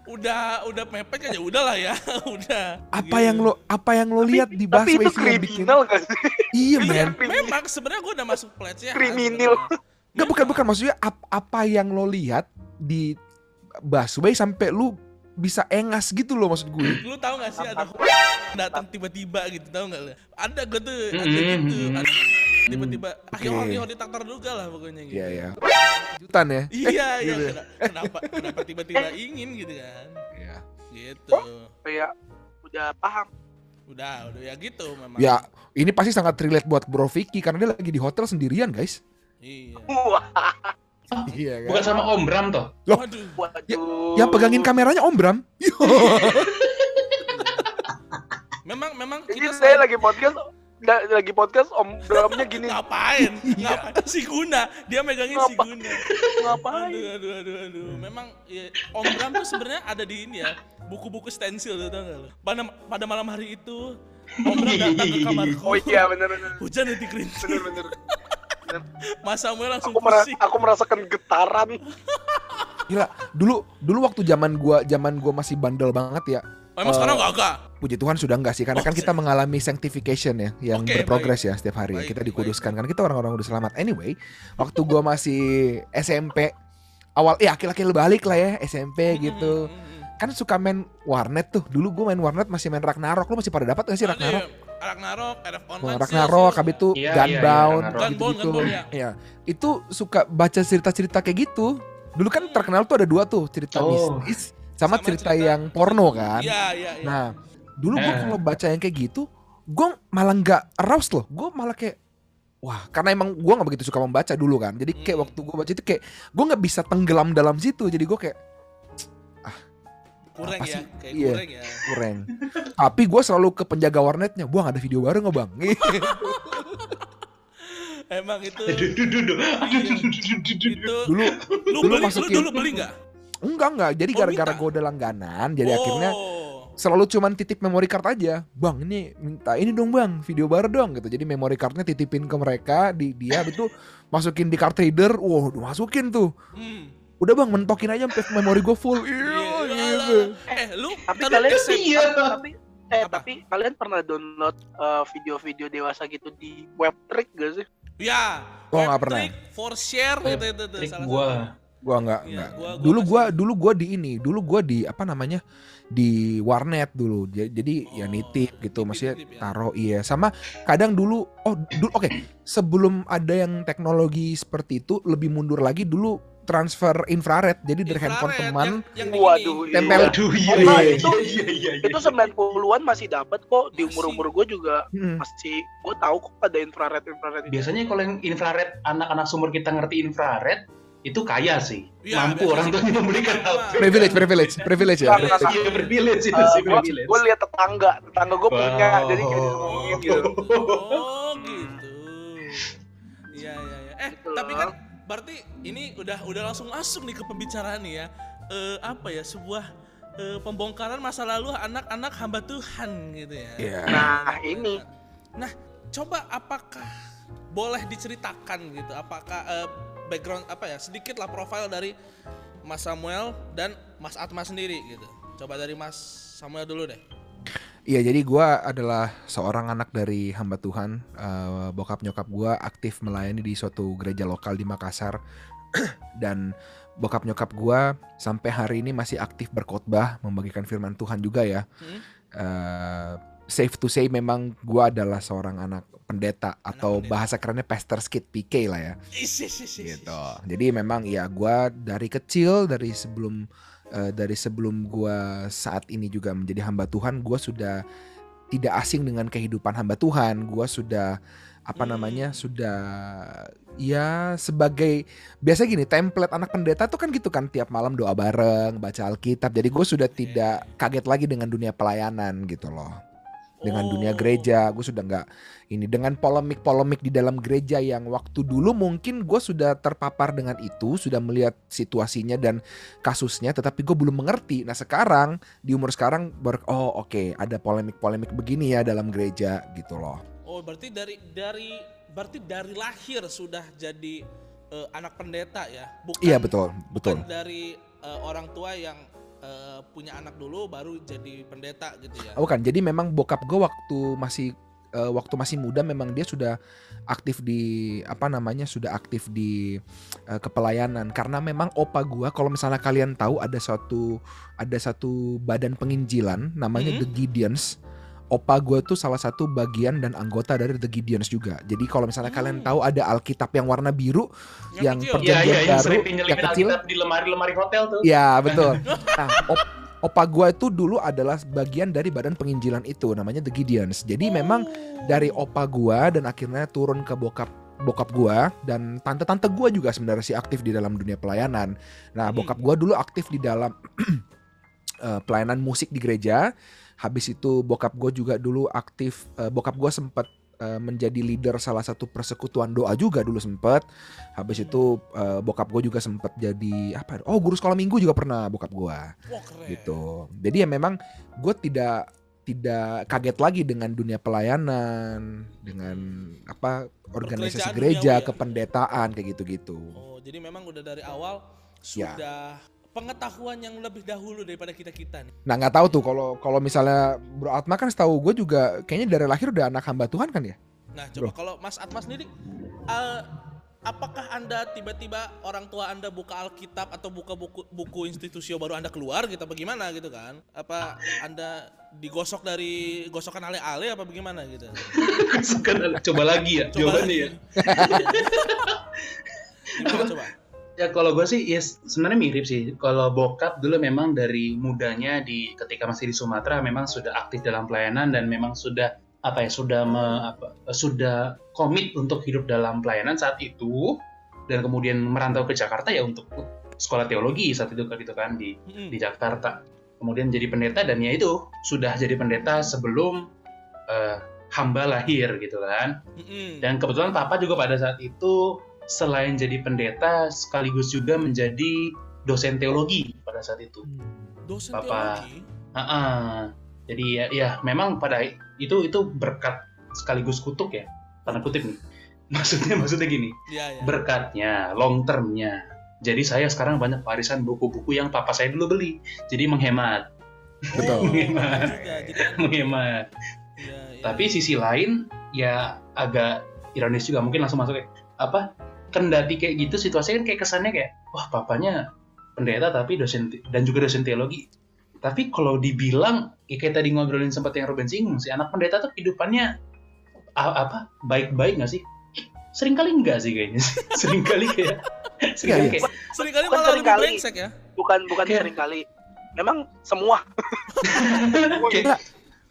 udah udah mepet kan ya udahlah ya, (laughs) udah. Apa yang lo apa yang lo lihat di Tapi busway itu yang bikin? kriminal gak sih? Iya men. memang sebenarnya gue udah masuk pelecehan. Kriminal. Nggak bukan bukan maksudnya ap- apa yang lo lihat di busway sampai lu bisa engas gitu loh maksud gue. Lu tahu gak sih ada datang tiba-tiba gitu tahu nggak lu? Ada gue tuh, ada Mm-mm. gitu. Ada tiba-tiba akhirnya Oke. orang di tak terduga lah pokoknya gitu. Iya ya. Kejutan ya. Iya, iya. (laughs) gitu ya. kena- Kenapa kenapa tiba-tiba ingin gitu kan? Iya. Gitu. Kayak udah paham. Udah, udah ya gitu memang. Ya, ini pasti sangat relate buat Bro Vicky karena dia lagi di hotel sendirian, guys. Iya. Wah, Iya Bukan sama Om Bram toh? Loh, Waduh. waduh. yang pegangin kameranya Om Bram. (laughs) Memang memang Ini kita saya selalu- lagi podcast da- lagi podcast Om Bramnya gini. ngapain? (laughs) Iya. Ngapain si Guna? Dia megangin si Guna. Ngapain? Aduh, aduh, aduh, aduh. Memang ya, Om Bram tuh sebenarnya ada di ini ya, buku-buku stensil tuh tau gak lo? Pada pada malam hari itu Om Bram datang ke kamarku. Oh iya bener-bener. Hujan nanti kerinting. Bener-bener. Mas Samuel langsung Aku, mera- pusing. aku merasakan getaran. (laughs) Gila, dulu dulu waktu zaman gua zaman gua masih bandel banget ya. Oh, emang Eh, sekarang gak agak? Puji Tuhan sudah enggak sih karena Oh, kan kita mengalami sanctification ya yang Oke, berprogres ya setiap hari. Baik, kita baik, dikuduskan karena kita orang-orang udah selamat. Anyway, waktu gua masih SMP awal ya akhir-akhir balik lah ya SMP gitu. Hmm, hmm, hmm. Kan suka main warnet tuh. Dulu gua main warnet masih main Ragnarok. Lu masih pada dapat gak sih Ada Ragnarok? Ya, Ragnarok, RF Online. Sih, Ragnarok, sih. habis itu Iya, iya, iya, Gunbound, Ragnarok. Gunbound, gitu-gitu. Gunbound, ya. Iya. Itu suka baca cerita-cerita kayak gitu. Dulu kan terkenal tuh ada dua tuh, cerita Oh. mistis sama, Sama cerita, cerita- yang porno kan. Iya, iya, iya. Nah, dulu gua Eh. kalau baca yang kayak gitu, gua malah nggak aroused loh. Gua malah kayak Wah, karena emang gua nggak begitu suka membaca dulu kan. Jadi kayak Hmm. waktu gua baca itu kayak gua nggak bisa tenggelam dalam situ. Jadi gua kayak kurang apa ya, sih? kayak Iya. kurang ya. kurang. (laughs) Tapi gua selalu ke penjaga warnetnya. Buang ada video baru nggak bang? (laughs) Emang itu. Iya. itu dulu lu dulu beli, masukin- lu dulu beli nggak? enggak enggak. Jadi Oh, gara-gara gua udah langganan, jadi akhirnya Oh. selalu cuman titip memory card aja. Bang, ini minta ini dong bang, video baru dong gitu. Jadi memory cardnya titipin ke mereka, di dia itu masukin di card reader. Wow, udah masukin tuh. Hmm. Udah bang, mentokin aja sampai memory gue full. Iya, Iya, gitu. Eh, lu Tapi kalian Iya. tapi eh Apa? tapi kalian pernah download eh, video-video dewasa gitu di web trick gak sih? Ya. Web nggak pernah. trick for share Web itu itu, itu salah gua. Gua nggak Iya, nggak. gua- gua dulu masih- gua dulu gua di ini, dulu gua di apa namanya? di warnet dulu. Ja- Jadi ya Oh, nitip gitu, maksudnya nitip-nitip ya. taruh iya. Sama kadang dulu oh dulu oke, sebelum ada yang teknologi seperti itu lebih mundur lagi dulu transfer infrared. Jadi dari handphone teman yang, Waduh, gini. tempel. Waduh, iya, Oh, iya, Pak, iya, itu- iya, iya, iya. Itu 90-an masih dapat kok di umur-umur gue juga Hmm. masih gue tahu kok ada infrared infrared itu. Biasanya kalau yang infrared, anak-anak sumur kita ngerti infrared, itu kaya sih. Iya, Mampu orang sih. tuanya memberikan Iya, HP. privilege, privilege, privilege ya. Privilege. Iya, privilege itu sih, privilege. gue lihat tetangga, tetangga gue punya, Wow. jadi kayak ngomongin gitu. (laughs) Oh gitu. Iya iya iya. Eh Gitu tapi kan berarti ini udah udah langsung masuk nih ke pembicaraan nih ya. Eh apa ya sebuah eh, pembongkaran masa lalu anak-anak hamba Tuhan gitu ya. Iya. Nah ini Nah coba apakah boleh diceritakan gitu? Apakah eh, background apa ya sedikit lah profil dari Mas Samuel dan Mas Atma sendiri gitu. Coba dari Mas Samuel dulu deh. Iya, jadi gua adalah seorang anak dari hamba Tuhan. Eh, bokap nyokap gua aktif melayani di suatu gereja lokal di Makassar. (clears throat) Dan bokap nyokap gua sampai hari ini masih aktif berkhotbah, membagikan firman Tuhan juga ya. Hmm? Eh, safe to say memang gua adalah seorang anak pendeta atau pendeta. bahasa kerennya pastor's kid PK lah ya gitu. Jadi memang ya gua dari kecil dari sebelum eh, dari sebelum gua saat ini juga menjadi hamba Tuhan, gua sudah tidak asing dengan kehidupan hamba Tuhan. Gua sudah apa Hmm. namanya? sudah ya sebagai biasa gini, template anak pendeta tuh kan gitu kan tiap malam doa bareng, baca Alkitab. Jadi gue sudah tidak kaget lagi dengan dunia pelayanan gitu loh dengan dunia Oh. gereja. Gue sudah nggak ini. Dengan polemik-polemik di dalam gereja yang waktu dulu mungkin gue sudah terpapar dengan itu sudah melihat situasinya dan kasusnya tetapi gue belum mengerti. Nah sekarang di umur sekarang baru oh oke ada polemik-polemik begini ya dalam gereja gitu loh. Oh, berarti dari dari berarti dari lahir sudah jadi eh, anak pendeta ya? Bukan iya betul betul bukan dari eh, orang tua yang eh, punya anak dulu baru jadi pendeta gitu ya. Oh, bukan jadi memang bokap gue waktu masih eh, waktu masih muda memang dia sudah aktif di apa namanya sudah aktif di eh, kepelayanan karena memang opa gua kalau misalnya kalian tahu ada suatu ada satu badan penginjilan namanya Mhm. The Gideons opa gue tuh salah satu bagian dan anggota dari The Gideons juga jadi kalau misalnya kalian Hmm. tahu ada Alkitab yang warna biru yang kecil. perjanjian Iya, iya, yang baru, sering yang nyelipin kecil. Alkitab di lemari-lemari hotel tuh. Ya (laughs) betul. Nah, op- opa gua itu dulu adalah bagian dari badan penginjilan itu, namanya The Gideons. Jadi memang Oh. dari opa gua dan akhirnya turun ke bokap bokap gua dan tante-tante gua juga sebenarnya sih aktif di dalam dunia pelayanan. Nah, Hmm. bokap gua dulu aktif di dalam (clears throat) eh, pelayanan musik di gereja. Habis itu bokap gue juga dulu aktif. eh, bokap gua sempat eh, menjadi leader salah satu persekutuan doa juga dulu sempet. Habis itu eh, bokap gue juga sempat jadi apa? Oh guru sekolah minggu juga pernah bokap gue gitu. Jadi ya memang gue tidak tidak kaget lagi dengan dunia pelayanan, dengan apa organisasi gereja, ya? kependetaan kayak gitu-gitu. Oh, jadi memang udah dari awal Ya. sudah pengetahuan yang lebih dahulu daripada kita-kita nih. Nah nggak tahu tuh kalau kalau misalnya Bro Atma kan setahu gue juga kayaknya dari lahir udah anak hamba Tuhan kan ya? Nah, coba kalau Mas Atma sendiri eh, apakah Anda tiba-tiba orang tua Anda buka Alkitab atau buka buku buku institusio baru Anda keluar gitu apa gimana gitu kan? Apa Anda digosok dari gosokan ale-ale apa bagaimana gitu? Coba lagi ya Coba jawabannya ya. (laughs) Gimana coba? Ya kalau gue sih ya sebenarnya mirip sih. Kalau bokap dulu memang dari mudanya di ketika masih di Sumatera memang sudah aktif dalam pelayanan dan memang sudah apa ya sudah me- apa, sudah komit untuk hidup dalam pelayanan saat itu dan kemudian merantau ke Jakarta ya untuk sekolah teologi saat itu gitu kan di Mm-mm. di Jakarta. Kemudian jadi pendeta dan ya itu sudah jadi pendeta sebelum eh, hamba lahir gitu kan. Mm-mm. Dan kebetulan papa juga pada saat itu selain jadi pendeta sekaligus juga menjadi dosen teologi pada saat itu. Dosen Papa. teologi. Ah, jadi ya, ya memang pada itu itu berkat sekaligus kutuk ya. Tanda kutip nih. (laughs) Maksudnya maksudnya gini, Iya, iya. berkatnya, long termnya. Jadi saya sekarang banyak warisan buku-buku yang papa saya dulu beli. Jadi menghemat, Betul. (laughs) iya. Jadi kan- menghemat. iya, iya. Tapi sisi lain ya agak ironis juga mungkin langsung masuk kayak apa kendati kayak gitu situasinya kan kayak kesannya kayak wah papanya pendeta tapi dosen dan juga dosen teologi tapi kalau dibilang ya kayak tadi ngobrolin sempat yang Ruben singgung sih anak pendeta tuh kehidupannya apa baik-baik nggak sih sering kali enggak sih kayaknya (laughs) sering kali kayak (laughs) sering kali iya. kayak Seringkali Bukan malah sering kali. brengsek ya. bukan bukan Kayak- sering kali memang semua (laughs) kayak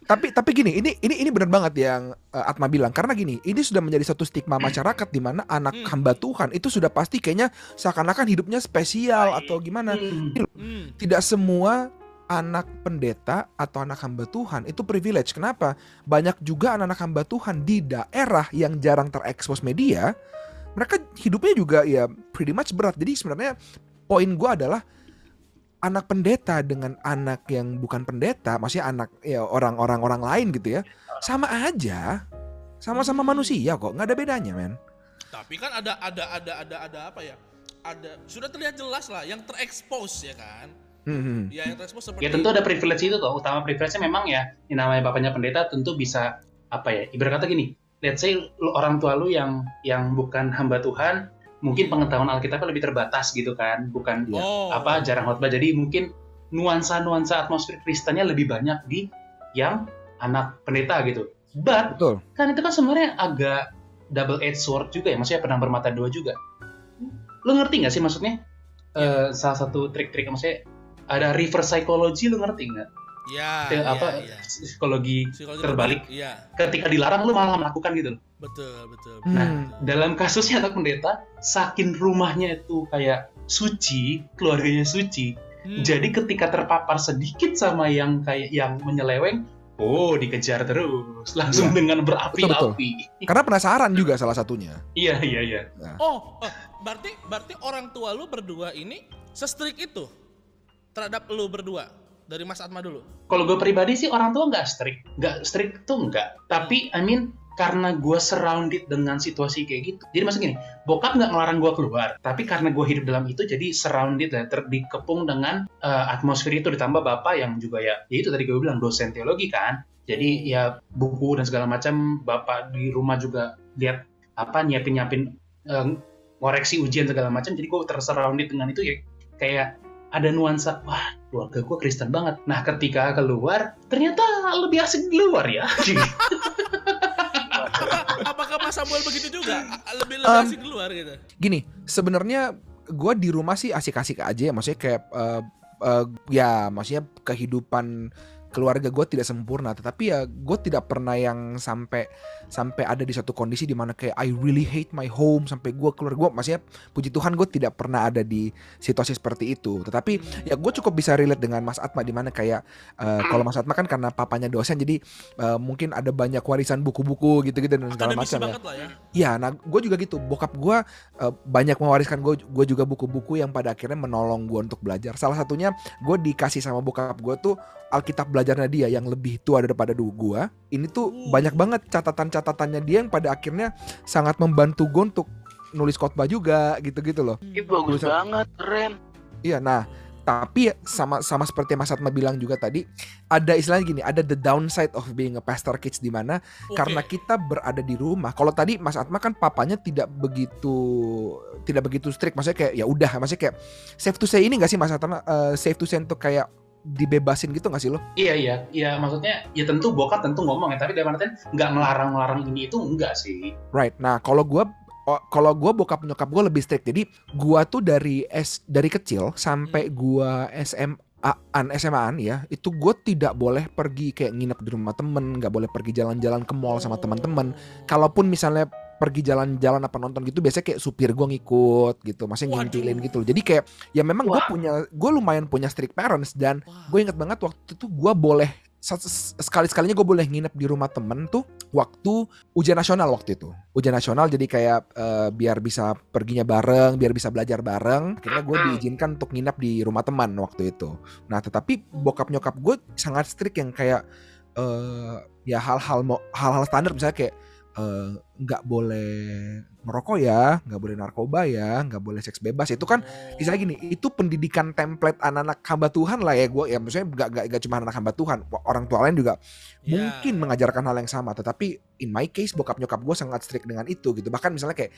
Tapi tapi gini, ini ini ini benar banget yang uh, Atma bilang karena gini, ini sudah menjadi satu stigma masyarakat di mana anak Hmm. hamba Tuhan itu sudah pasti kayaknya seakan-akan hidupnya spesial atau gimana. hmm, Hmm. Tidak semua anak pendeta atau anak hamba Tuhan itu privilege. Kenapa? Banyak juga anak-anak hamba Tuhan di daerah yang jarang terekspos media, mereka hidupnya juga ya pretty much berat. Jadi sebenarnya poin gua adalah anak pendeta dengan anak yang bukan pendeta, maksudnya anak ya orang-orang orang lain gitu ya, sama aja, sama-sama Hmm. manusia kok, nggak ada bedanya, men. Tapi kan ada ada ada ada ada apa ya? Ada sudah terlihat jelas lah yang terekspos ya kan? Hmm. Ya yang terekspos seperti ya tentu ada privilege itu toh utama privilege-nya memang ya yang namanya bapaknya pendeta tentu bisa apa ya ibarat kata gini let's say lu, orang tua lu yang yang bukan hamba Tuhan mungkin pengetahuan Alkitabnya lebih terbatas gitu kan bukan. Oh. apa jarang khotbah jadi mungkin nuansa-nuansa atmosfer Kristennya lebih banyak di yang anak pendeta gitu but Betul. kan itu kan sebenarnya agak double edged sword juga ya maksudnya pedang bermata dua juga lo ngerti nggak sih maksudnya Eh, salah satu trik-trik maksudnya ada reverse psychology lo ngerti nggak Ya, ya, apa ya. psikologi Psikologi terbalik. Iya, ketika dilarang lu malah melakukan gitu loh. betul, betul. Hmm. Nah, dalam kasusnya anak pendeta, saking rumahnya itu kayak suci, keluarganya suci. Hmm. Jadi ketika terpapar sedikit sama yang kayak yang menyeleweng, oh dikejar terus langsung Iya. dengan berapi-api. Karena penasaran juga salah satunya. Iya iya iya. Oh, oh, berarti berarti orang tua lu berdua ini sestrik itu terhadap lu berdua dari Mas Atma dulu. Kalau gue pribadi sih orang tua nggak strict, nggak strict tuh nggak. Tapi I mean karena gue surrounded dengan situasi kayak gitu. Jadi maksud gini, bokap nggak ngelarang gue keluar, tapi karena gue hidup dalam itu jadi surrounded ya, ter dikepung dengan eh, atmosfer itu ditambah bapak yang juga ya, ya itu tadi gue bilang dosen teologi kan. Jadi ya buku dan segala macam bapak di rumah juga lihat apa nyiapin nyiapin eh, koreksi ujian segala macam. Jadi gue tersurrounded dengan itu ya kayak ada nuansa wah keluarga gue Kristen banget. Nah ketika keluar ternyata lebih asik di luar ya. (laughs) Apa- apakah Mas Samuel begitu juga? Lebih lebih Um, asik di luar gitu. Gini, sebenarnya gue di rumah sih asik-asik aja ya, maksudnya kayak eh, eh, ya maksudnya kehidupan keluarga gue tidak sempurna, tetapi ya gue tidak pernah yang sampai sampai ada di satu kondisi di mana kayak I really hate my home sampai gue keluar gue, maksudnya puji Tuhan gue tidak pernah ada di situasi seperti itu. Tetapi ya gue cukup bisa relate dengan Mas Atma di mana kayak eh, kalau Mas Atma kan karena papanya dosen jadi eh, mungkin ada banyak warisan buku-buku gitu-gitu dan segala macam ya. ya. Ya, nah gue juga gitu. Bokap gue uh, banyak mewariskan gue gue juga buku-buku yang pada akhirnya menolong gue untuk belajar. Salah satunya gue dikasih sama bokap gue tuh Alkitab belajarnya dia yang lebih tua daripada dulu gue. Ini tuh Uh. banyak banget catatan-catatannya dia yang pada akhirnya sangat membantu gue untuk nulis khotbah juga gitu-gitu loh. Ih, bagus Tulisan- banget, keren. Iya, nah tapi sama sama seperti Mas Atma bilang juga tadi ada istilahnya gini ada the downside of being a pastor kids di mana Oke. karena kita berada di rumah. Kalau tadi Mas Atma kan papanya tidak begitu tidak begitu strict, maksudnya kayak ya udah, maksudnya kayak safe to say ini gak sih Mas Atma Eh, safe to say untuk kayak dibebasin gitu gak sih lo? iya iya iya maksudnya ya tentu bokap tentu ngomong ya tapi dalam artian nggak ngelarang ngelarang ini itu enggak sih. Right. Nah, kalau gua oh, kalau gua bokap nyokap gua lebih strict. Jadi gua tuh dari S dari kecil sampai gua SMA an SMA-an ya, itu gue tidak boleh pergi kayak nginep di rumah temen, nggak boleh pergi jalan-jalan ke mall sama teman-teman. Kalaupun misalnya pergi jalan-jalan apa nonton gitu, biasanya kayak supir gue ngikut gitu, masih ngintilin gitu. loh. Jadi kayak ya memang gue punya, gue lumayan punya strict parents dan gue inget banget waktu itu gue boleh sekali sekalinya gue boleh nginep di rumah temen tuh waktu ujian nasional waktu itu. Ujian nasional jadi kayak eh, biar bisa perginya bareng biar bisa belajar bareng akhirnya gue diizinkan untuk nginep di rumah teman waktu itu. Nah tetapi bokap nyokap gue sangat strict yang kayak eh ya hal-hal mau hal-hal standar misalnya kayak eh, nggak boleh merokok ya, nggak boleh narkoba ya, nggak boleh seks bebas. Itu kan Oh. misalnya gini, itu pendidikan template anak-anak hamba Tuhan lah ya gue ya maksudnya nggak nggak nggak cuma anak hamba Tuhan, orang tua lain juga Ya. mungkin mengajarkan hal yang sama. Tetapi in my case bokap nyokap gue sangat strict dengan itu gitu. Bahkan misalnya kayak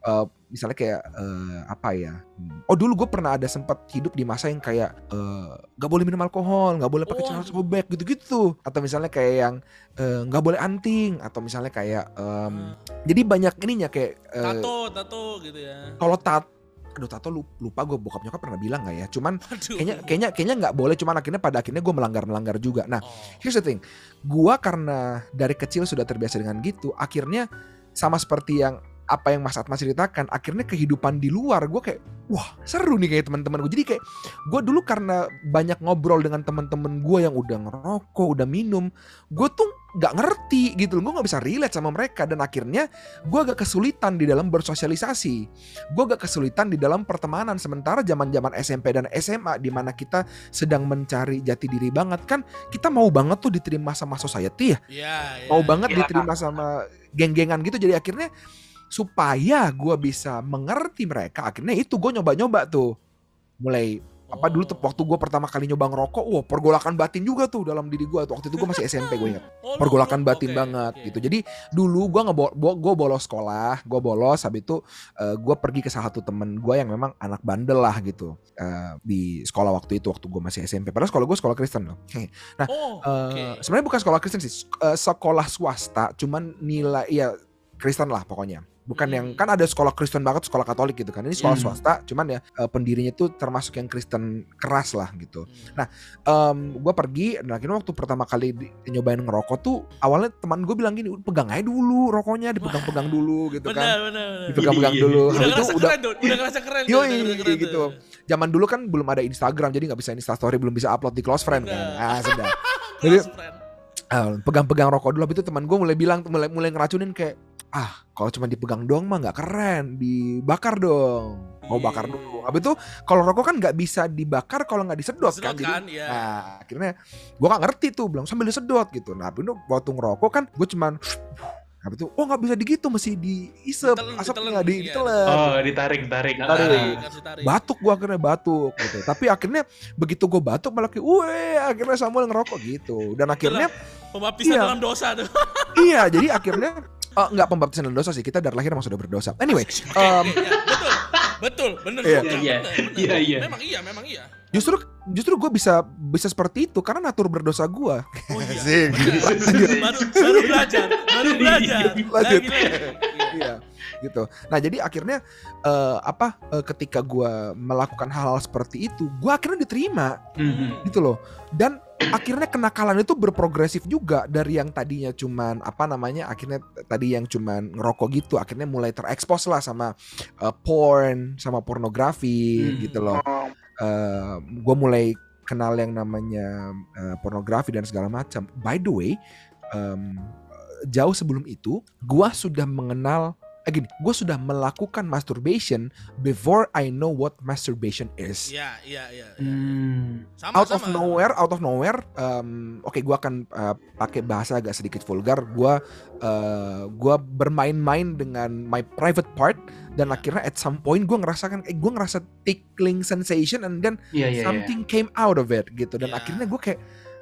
eh, misalnya kayak eh, apa ya? hmm, Oh dulu gue pernah ada sempat hidup di masa yang kayak eh, nggak boleh minum alkohol, nggak boleh pakai Oh. celana sobek gitu-gitu. Atau misalnya kayak yang nggak boleh anting, atau misalnya kayak em, jadi banyak ininya kayak eh, tato, tato gitu ya. kalau tat aduh tato lu- lupa gue bokap nyokap pernah bilang nggak ya cuman (laughs) Aduh. kayaknya kayaknya kayaknya nggak boleh cuman akhirnya pada akhirnya gue melanggar melanggar juga nah Oh. here's the thing gue karena dari kecil sudah terbiasa dengan gitu akhirnya sama seperti yang apa yang Mas Atma ceritakan akhirnya kehidupan di luar gue kayak wah seru nih kayak teman-teman gue jadi kayak gue dulu karena banyak ngobrol dengan teman-teman gue yang udah ngerokok udah minum gue tuh nggak ngerti gitu loh. Gue nggak bisa relate sama mereka. Dan akhirnya gue agak kesulitan di dalam bersosialisasi. Gue agak kesulitan di dalam pertemanan. Sementara zaman zaman SMP dan SMA di mana kita sedang mencari jati diri banget. Kan kita mau banget tuh diterima sama society ya? Iya, iya. mau banget Iya. diterima sama geng-gengan gitu. Jadi akhirnya supaya gue bisa mengerti mereka akhirnya itu gue nyoba-nyoba tuh. Mulai apa dulu tuh waktu gue pertama kali nyoba ngerokok wah pergolakan batin juga tuh dalam diri gue waktu itu gue masih SMP gue ingat Oh, pergolakan batin oke, banget oke. gitu jadi dulu gue nggak gue bolos sekolah gue bolos habis itu gue pergi ke salah satu temen gue yang memang anak bandel lah gitu eh, di sekolah waktu itu waktu gue masih SMP padahal sekolah gue sekolah Kristen loh Oh, Eh, oke. sebenarnya bukan sekolah Kristen sih, eh, sekolah swasta, cuman nilai ya Kristen lah pokoknya. Bukan Hmm. yang kan ada sekolah Kristen banget, sekolah Katolik gitu kan. Ini sekolah Hmm. swasta, cuman ya eh, pendirinya tuh termasuk yang Kristen keras lah gitu. Hmm. Em gue pergi, dan akhirnya waktu pertama kali di- nyobain ngerokok tuh awalnya teman gue bilang gini, pegang aja dulu rokoknya, dipegang-pegang dulu gitu kan. benar, benar. Dipegang-pegang Iya, iya, dulu. iya. Udah itu udah keren udah ngerasa keren Yoi, keren gitu. zaman dulu kan belum ada Instagram jadi nggak bisa Instastory, belum bisa upload di close friend kan. Bener. Ah, sudah. (laughs) Jadi. Ah, pegang-pegang rokok dulu habis itu teman gue mulai bilang mulai mulai ngeracunin kayak ah kalau cuma dipegang doang mah nggak keren dibakar dong mau Iya. bakar dulu habis itu kalau rokok kan nggak bisa dibakar kalau nggak disedot kan jadi kan, ya. nah akhirnya gue nggak ngerti tuh bilang sambil disedot gitu nah habis itu waktu ngerokok kan gue cuman habis itu oh nggak bisa digitu mesti diisep asapnya di iya. ditelan Oh, ditarik, tarik. Tarik. Ditarik. batuk gue akhirnya batuk gitu tapi akhirnya begitu gue batuk malah kayak weh akhirnya Samuel ngerokok gitu dan akhirnya Pembaptisan Iya. dalam dosa tuh. iya jadi akhirnya eh, nggak pembaptisan dalam dosa sih kita dari lahir emang sudah berdosa anyway Oke, (laughs) em, iya, betul. Betul, bener Iya. juga, Iya, iya, iya. Memang iya, memang iya. justru justru gue bisa bisa seperti itu karena natur berdosa gue Oh iya. (laughs) Baru baru belajar, baru (laughs) belajar. Lanjut. Lagi, lagi. Iya. Gitu. Nah jadi akhirnya eh, apa eh, ketika gue melakukan hal-hal seperti itu gue akhirnya diterima. Mhm. gitu loh. Dan akhirnya kenakalan itu berprogresif juga dari yang tadinya cuman apa namanya akhirnya tadi yang cuman ngerokok gitu akhirnya mulai terekspos lah sama eh, porn sama pornografi Hmm. gitu loh. Oh, gue mulai kenal yang namanya eh, pornografi dan segala macam. By the way em, jauh sebelum itu gue sudah mengenal eh gini gue sudah melakukan masturbation before I know what masturbation is Iya, iya, iya. iya. Hmm. Sama, out of sama. nowhere, out of nowhere. um, Oke, gua akan uh, pakai bahasa agak sedikit vulgar. Gua, uh, gua bermain-main dengan my private part dan Ya. akhirnya at some point gua ngerasakan, eh, gua ngerasa tickling sensation and then Iya, iya, iya. something came out of it gitu. Dan Ya. akhirnya gua kayak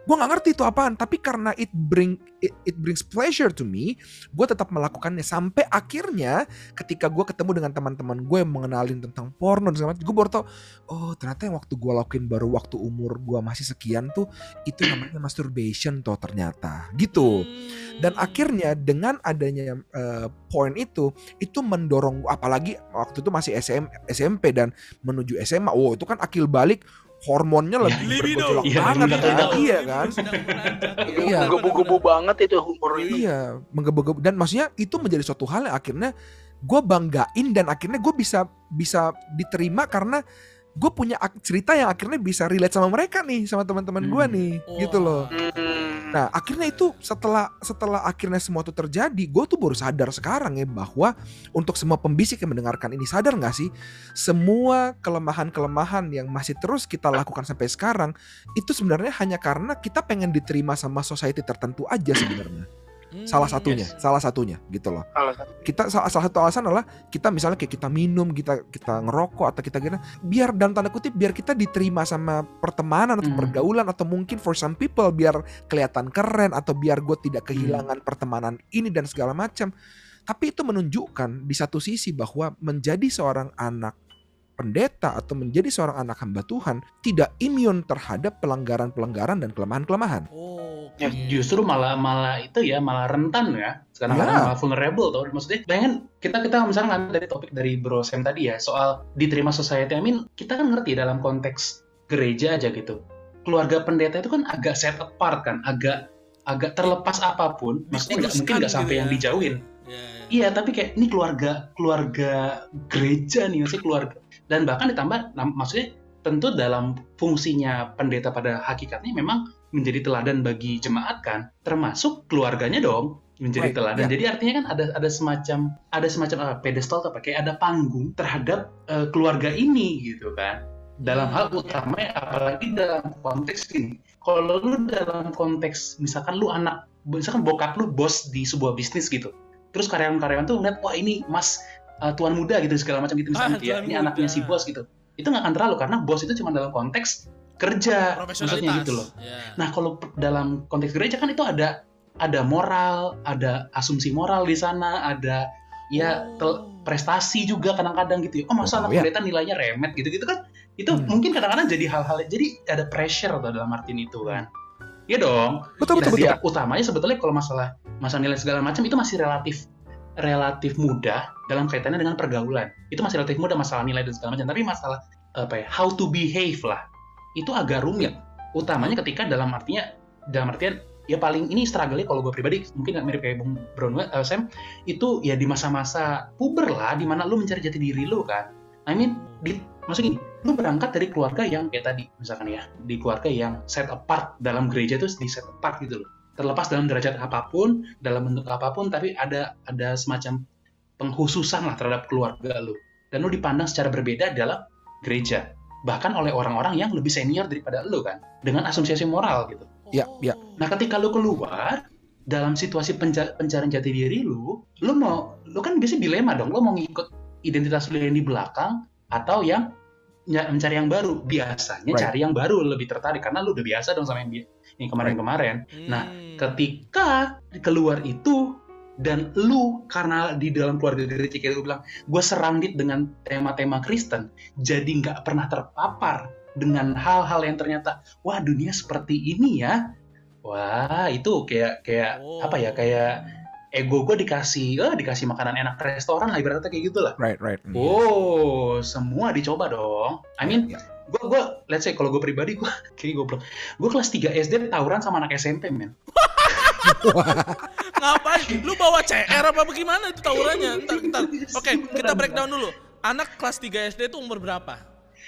gua nggak ngerti itu apaan. Tapi karena it bring it, it brings pleasure to me, gua tetap melakukannya sampai akhirnya ketika gua ketemu dengan teman-teman gue yang mengenalin tentang porno dan segala macam, gue baru tau oh ternyata yang waktu gue lakuin baru waktu umur gue masih sekian tuh itu namanya masturbation toh ternyata gitu Hmm. dan akhirnya dengan adanya eh, poin itu itu mendorong apalagi waktu itu masih SM, SMP dan menuju SMA wow itu kan akil balik hormonnya lagi Libido. bergejolak Iya, banget kan Libido iya kan. Iya. Gebu-gebu banget itu umur itu. Iya, menggebu-gebu dan maksudnya itu menjadi suatu hal yang akhirnya gue banggain dan akhirnya gue bisa bisa diterima karena gue punya ak- cerita yang akhirnya bisa relate sama mereka nih sama teman-teman gue Hmm. nih Wah. gitu loh. Hmm. Nah akhirnya itu setelah setelah akhirnya semua itu terjadi, gue tuh baru sadar sekarang ya bahwa untuk semua pembisik yang mendengarkan ini sadar nggak sih semua kelemahan-kelemahan yang masih terus kita lakukan sampai sekarang itu sebenarnya hanya karena kita pengen diterima sama society tertentu aja sebenarnya. Hmm, Salah satunya, Yes. salah satunya gitu loh. Salah satu. Kita salah, salah satu alasan adalah kita misalnya kayak kita minum, kita kita ngerokok atau kita gini, biar dalam tanda kutip biar kita diterima sama pertemanan atau Hmm. pergaulan atau mungkin for some people biar kelihatan keren atau biar gue tidak kehilangan pertemanan ini dan segala macam. Tapi itu menunjukkan di satu sisi bahwa menjadi seorang anak pendeta atau menjadi seorang anak hamba Tuhan tidak imun terhadap pelanggaran-pelanggaran dan kelemahan-kelemahan. Oh, Ya, justru malah malah itu ya malah rentan ya sekarang Ya. malah vulnerable tuh maksudnya bayangin kita kita misalnya ngambil dari topik dari Bro Sam tadi ya soal diterima society I mean kita kan ngerti dalam konteks gereja aja gitu keluarga pendeta itu kan agak set apart kan agak agak terlepas apa pun maksudnya nggak mungkin nggak sampai gitu yang ya. dijauhin Ya, ya. Iya, tapi kayak ini keluarga keluarga gereja nih, maksudnya keluarga. Dan bahkan ditambah, maksudnya tentu dalam fungsinya pendeta pada hakikatnya memang menjadi teladan bagi jemaat kan, termasuk keluarganya dong menjadi Right, teladan. ya. Jadi artinya kan ada ada semacam ada semacam apa pedestal apa kayak ada panggung terhadap eh, keluarga ini gitu kan. Dalam hal utama apalagi dalam konteks ini. Kalau lu dalam konteks misalkan lu anak misalkan bokap lu bos di sebuah bisnis gitu terus karyawan-karyawan tuh ngeliat wah ini mas uh, tuan muda gitu segala macam gitu Ah, misalnya gitu ya ini muda. anaknya si bos gitu itu nggak akan terlalu karena bos itu cuma dalam konteks kerja maksudnya gitu loh Ya. nah kalau dalam konteks gereja kan itu ada ada moral ada asumsi moral di sana ada ya tel- prestasi juga kadang-kadang gitu ya oh masa Oh, anak iya. pendeta nilainya remet gitu-gitu kan itu Hmm. mungkin kadang-kadang jadi hal-hal jadi ada pressure tuh dalam artian itu kan Iya dong Betul betul Nah, betul. utamanya sebetulnya kalau masalah masalah nilai segala macam itu masih relatif relatif mudah dalam kaitannya dengan pergaulan. Itu masih relatif mudah masalah nilai dan segala macam. Tapi masalah apa ya, how to behave lah, itu agak rumit. Utamanya ketika dalam artinya dalam artian ya paling ini struggle-nya kalau gue pribadi mungkin nggak mirip kayak Bung Brown eh, Sam itu ya di masa-masa puber lah di mana lu mencari jati diri lu kan. I mean di maksud gini, lu berangkat dari keluarga yang kayak tadi misalkan ya, di keluarga yang set apart dalam gereja itu di set apart gitu loh. Terlepas dalam derajat apa pun, dalam bentuk apa pun, tapi ada ada semacam penghususan lah terhadap keluarga lu. Dan lu dipandang secara berbeda dalam gereja. Bahkan oleh orang-orang yang lebih senior daripada lu kan. Dengan asumsi-asumsi moral gitu. Ya, ya. Nah, ketika lu keluar dalam situasi penca- pencarian jati diri lu, lu mau, lu kan biasanya dilema dong, lu mau ngikut identitas lu yang di belakang atau yang mencari yang baru. Biasanya Right. cari yang baru lebih tertarik karena lu udah biasa dong sama yang, kemarin-kemarin. Nah, Hmm. Ketika keluar itu dan lu karena di dalam keluarga gereja kayak lu bilang, gue serandit dengan tema-tema Kristen, jadi nggak pernah terpapar dengan hal-hal yang ternyata wah dunia seperti ini ya. Wah itu kayak kayak Oh. apa ya kayak ego gue dikasih eh dikasih makanan enak restoran lah ibaratnya kayak gitulah Right, right. oh semua dicoba dong. I mean gue gue let's say kalau gue pribadi gue (laughs) kayak goblok gue kelas 3 SD tawuran sama anak SMP men (laughs) (laughs) Ngapain? Lu bawa CR apa bagaimana itu tawurannya? Ntar, ntar. Oke, kita breakdown dulu. Anak kelas 3 SD itu umur berapa?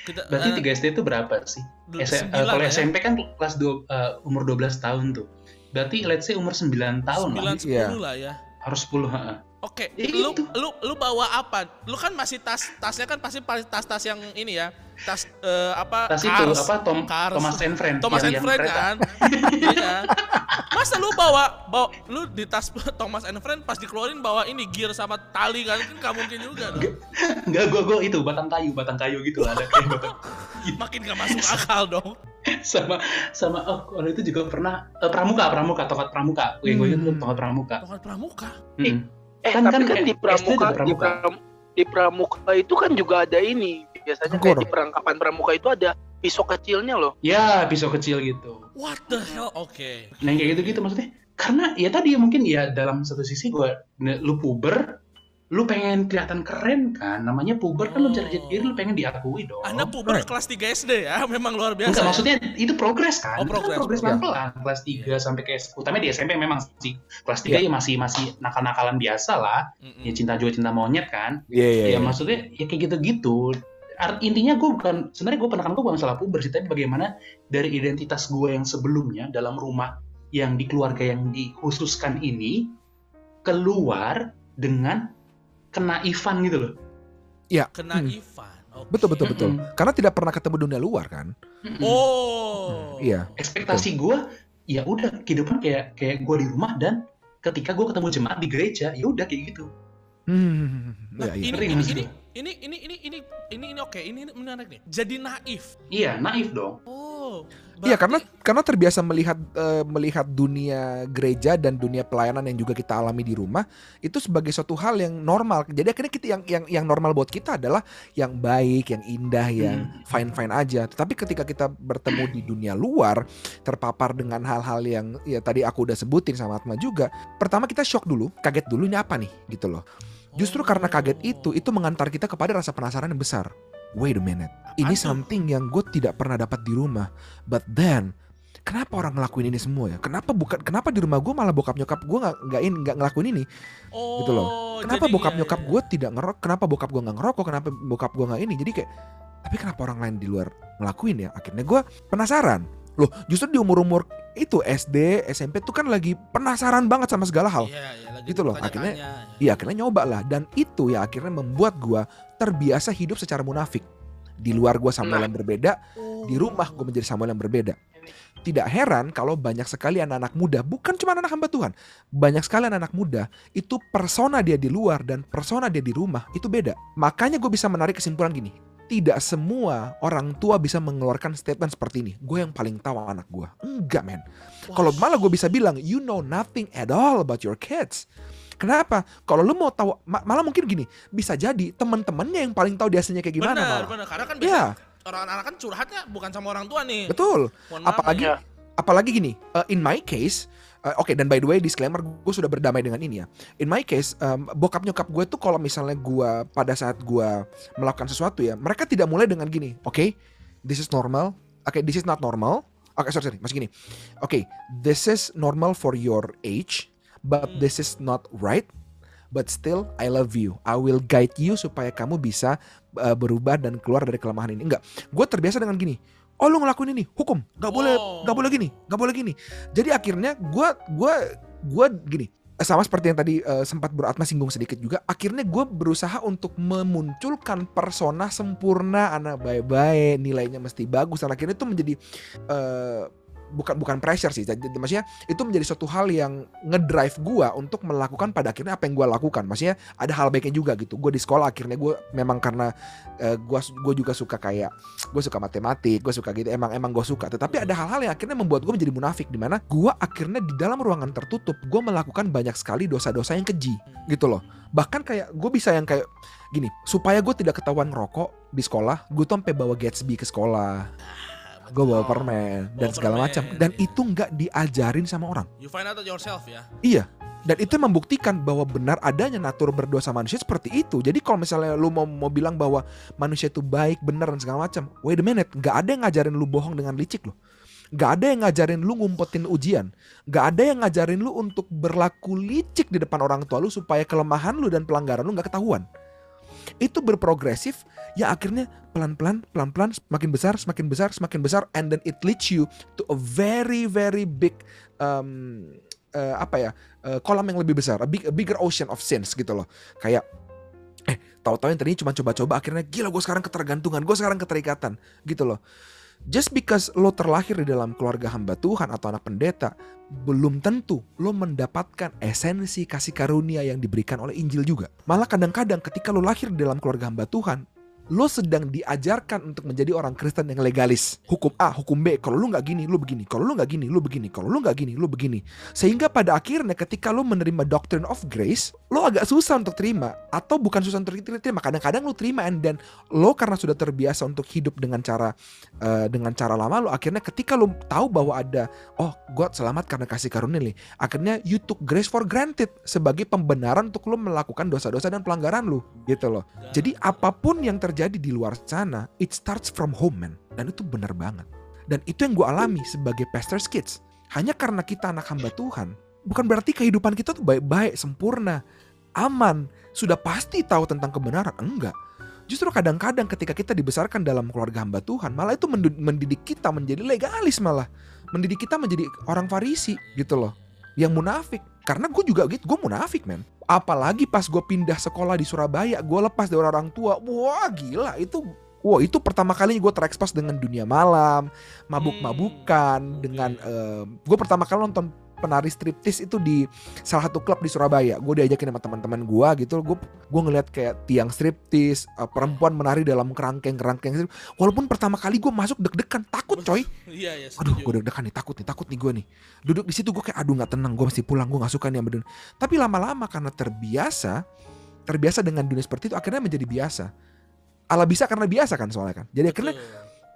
Kita berarti eh, 3 SD itu berapa sih S- eh, sembilan kalau ya. SMP kan kelas 2 umur 12 tahun tuh berarti let's say umur 9 tahun lah 9 10 Iya. lah ya. harus 10 heeh. Oke, Ya lu itu. lu lu bawa apa? Lu kan masih tas tasnya kan pasti pasti tas-tas yang ini ya. Tas eh, apa? tas itu Cars. apa Tom Cars. Thomas and Friend Thomas and yang- yang Friend kan? Iya? Masa lu bawa bawa lu di tas (laughs) Thomas and Friend pas dikeluarin bawa ini gear sama tali kan? Kan nggak mungkin juga dong. Enggak, gue gue itu batang kayu, batang kayu gitu ada kayak batang Makin gak masuk akal dong. sama sama oh kalau itu juga pernah eh, pramuka, pramuka, tongkat pramuka. Yang gue Hmm. tongkat pramuka. Tongkat pramuka. Mm. Eh Kan- tapi kan kan, di pramuka, juga di, pramuka. pram- di pramuka itu kan juga ada ini. Biasanya Angkor. kayak di perangkapan pramuka itu ada pisau kecilnya loh. Ya pisau kecil gitu. What the hell? Oke. Nah yang kayak gitu gitu maksudnya. Karena ya tadi mungkin ya dalam satu sisi gue lu puber, lu pengen kelihatan keren kan. Namanya puber kan lu cari jati diri, lu pengen diakui dong. Anda puber right. kelas 3 SD ya, (laughs) memang luar biasa. Enggak, ya? maksudnya itu progres kan? Oh, kan progres, progres progres. pelan-pelan. Kelas 3 sampai ke utamanya di SMP memang sih. Kelas 3 Iya. ya masih masih nakal-nakalan biasa lah. Mm-mm. Ya cinta juga cinta monyet kan. Iya, iya, Ya iya. maksudnya ya kayak gitu-gitu. Art, intinya gue bukan sebenarnya gue penekanan gue bukan masalah puber sih, tapi bagaimana dari identitas gue yang sebelumnya dalam rumah yang di keluarga yang dikhususkan ini keluar dengan kenaifan gitu loh. Kena Hmm. Ivan. Oke. Betul, betul, betul. Mm-mm. Karena tidak pernah ketemu dunia luar kan? Mm-mm. Oh. Iya. ekspektasi gue ya udah kehidupan kayak kayak gue di rumah dan ketika gue ketemu jemaat di gereja ya udah kayak gitu Hmm, Nah, iya, iya. ini, Ngeri ini, ini, gue. ini, ini, ini, ini, ini, ini oke, ini ini menarik nih. Jadi naif. iya naif dong Oh, Iya berarti- karena karena terbiasa melihat eh, melihat dunia gereja dan dunia pelayanan yang juga kita alami di rumah itu sebagai suatu hal yang normal. Jadi akhirnya kita yang yang yang normal buat kita adalah yang baik, yang indah, yang fine fine aja. Tetapi ketika kita bertemu di dunia luar, terpapar dengan hal-hal yang ya tadi aku udah sebutin sama Atma juga. Pertama kita shock dulu, kaget dulu ini apa nih gitu loh. Justru karena kaget itu, itu mengantar kita kepada rasa penasaran yang besar. Wait a minute, ini something yang gue tidak pernah dapat di rumah. But then, kenapa orang ngelakuin ini semua ya? Kenapa bukan? Kenapa di rumah gue malah bokap nyokap gue nggak nggak nggak ngelakuin ini? oh, gitu loh. Kenapa jadi bokap iya, nyokap iya. gue tidak ngerok? Kenapa bokap gue nggak ngerokok? Kenapa bokap gue nggak ini? Jadi kayak, tapi kenapa orang lain di luar ngelakuin ya? Akhirnya gue penasaran. Loh, justru di umur-umur itu SD, SMP tuh kan lagi penasaran banget sama segala hal. Iya, iya, lagi Gitu loh, akhirnya- Iya akhirnya nyoba lah dan itu ya akhirnya membuat gua terbiasa hidup secara munafik. Di luar gua Samuel Nah. yang berbeda, di rumah gue menjadi Samuel yang berbeda. Tidak heran kalau banyak sekali anak-anak muda, bukan cuma anak hamba Tuhan, banyak sekali anak-anak muda itu persona dia di luar dan persona dia di rumah itu beda. Makanya gue bisa menarik kesimpulan gini, tidak semua orang tua bisa mengeluarkan statement seperti ini. Gue yang paling tahu anak gue. Enggak men. Kalau malah gue bisa bilang, you know nothing at all about your kids. Kenapa? Kalau lu mau tahu, ma- malah mungkin gini, bisa jadi teman-temannya yang paling tahu dia aslinya kayak gimana. benar, malah. benar. Karena kan Ya, biasanya orang anak kan curhatnya bukan sama orang tua nih. betul. Apalagi. Ya. apalagi gini, uh, in my case, uh, oke dan by the way disclaimer gue sudah berdamai dengan ini ya. In my case, um, bokap nyokap gue tuh kalau misalnya gue pada saat gue melakukan sesuatu ya, mereka tidak mulai dengan gini, oke, this is normal, oke, this is not normal, oke sorry sorry, masih gini, oke, this is normal for your age, but Hmm. this is not right. But still, I love you. I will guide you supaya kamu bisa uh, berubah dan keluar dari kelemahan ini. Enggak, gue terbiasa dengan gini oh lu ngelakuin ini. Hukum. Nggak boleh Oh. nggak boleh gini. Nggak boleh gini. Jadi akhirnya gua gua gua gini. Sama seperti yang tadi eh, sempat beratma singgung sedikit juga akhirnya gue berusaha untuk memunculkan persona sempurna. Anak baik-baik nilainya mesti bagus. Dan akhirnya itu menjadi eh, bukan bukan pressure sih. Maksudnya itu menjadi suatu hal yang ngedrive gua untuk melakukan pada akhirnya apa yang gua lakukan. Maksudnya ada hal baiknya juga gitu. Gue di sekolah akhirnya gue memang karena eh, gua juga suka kayak gue suka matematik, gue suka gitu, emang emang gue suka. Tetapi ada hal-hal yang akhirnya membuat gue menjadi munafik, di mana gue akhirnya di dalam ruangan tertutup, gue melakukan banyak sekali dosa-dosa yang keji, gitu loh. Bahkan kayak gue bisa yang kayak gini, supaya gue tidak ketahuan ngerokok di sekolah, gue tuh sampai bawa Gatsby ke sekolah, gue bawa permen dan Bawa segala macam, dan iya. itu nggak diajarin sama orang. You find out yourself ya. Iya. Dan itu membuktikan bahwa benar adanya natur berdosa manusia seperti itu. Jadi kalau misalnya lu mau mau bilang bahwa manusia itu baik, benar dan segala macam, wait a minute, nggak ada yang ngajarin lu bohong dengan licik loh. Nggak ada yang ngajarin lu ngumpetin ujian. Nggak ada yang ngajarin lu untuk berlaku licik di depan orang tua lu supaya kelemahan lu dan pelanggaran lu nggak ketahuan. Itu berprogresif ya akhirnya pelan-pelan pelan-pelan semakin besar semakin besar semakin besar and then it leads you to a very very big um, eh, apa ya eh, kolam yang lebih besar, a, big, a bigger ocean of sins gitu loh. Kayak eh tahu-tahu yang tadinya cuma coba-coba akhirnya gila gue sekarang ketergantungan, gue sekarang keterikatan gitu loh. Just because lo terlahir di dalam keluarga hamba Tuhan atau anak pendeta, belum tentu lo mendapatkan esensi kasih karunia yang diberikan oleh Injil juga. Malah kadang-kadang ketika lo lahir di dalam keluarga hamba Tuhan, lo sedang diajarkan untuk menjadi orang Kristen yang legalis. Hukum A, hukum B. Kalau lu nggak gini, lu begini. Kalau lu nggak gini, lu begini. Kalau lu nggak gini, lu begini. Sehingga pada akhirnya ketika lo menerima doctrine of grace, lo agak susah untuk terima. Atau bukan susah untuk terima. Kadang-kadang lo terima and then lo karena sudah terbiasa untuk hidup dengan cara eh, dengan cara lama lo akhirnya ketika lo tahu bahwa ada oh God selamat karena kasih karunia nih akhirnya you took grace for granted sebagai pembenaran untuk lo melakukan dosa-dosa dan pelanggaran lo gitu loh jadi apa pun yang terjadi di luar sana, it starts from home man. Dan itu benar banget. Dan itu yang gue alami sebagai pastor's kids. Hanya karena kita anak hamba Tuhan, bukan berarti kehidupan kita tuh baik-baik, sempurna, aman, sudah pasti tahu tentang kebenaran. Enggak. Justru kadang-kadang ketika kita dibesarkan dalam keluarga hamba Tuhan, malah itu mendidik kita menjadi legalis malah. Mendidik kita menjadi orang farisi gitu loh. Yang munafik. Karena gue juga gitu, gue munafik men. Apalagi pas gue pindah sekolah di Surabaya, gue lepas dari orang tua. Wah gila itu Wah itu pertama kalinya gue terekspos dengan dunia malam, mabuk-mabukan, Hmm, dengan oke. gue pertama kali nonton penari striptis itu di salah satu klub di Surabaya. Gue diajakin sama teman-teman gue gitu. Gue gue ngeliat kayak tiang striptis, uh, perempuan menari dalam kerangkeng kerangkeng. Walaupun pertama kali gue masuk deg-degan, takut coy. (laughs) Iya, iya, Aduh, gue deg-degan nih, takut nih, takut nih gue nih. Duduk di situ gue kayak aduh nggak tenang, gue mesti pulang, gue nggak suka nih sama dunia. Tapi lama-lama karena terbiasa, terbiasa dengan dunia seperti itu, akhirnya menjadi biasa. Ala bisa karena biasa kan soalnya kan. Jadi akhirnya.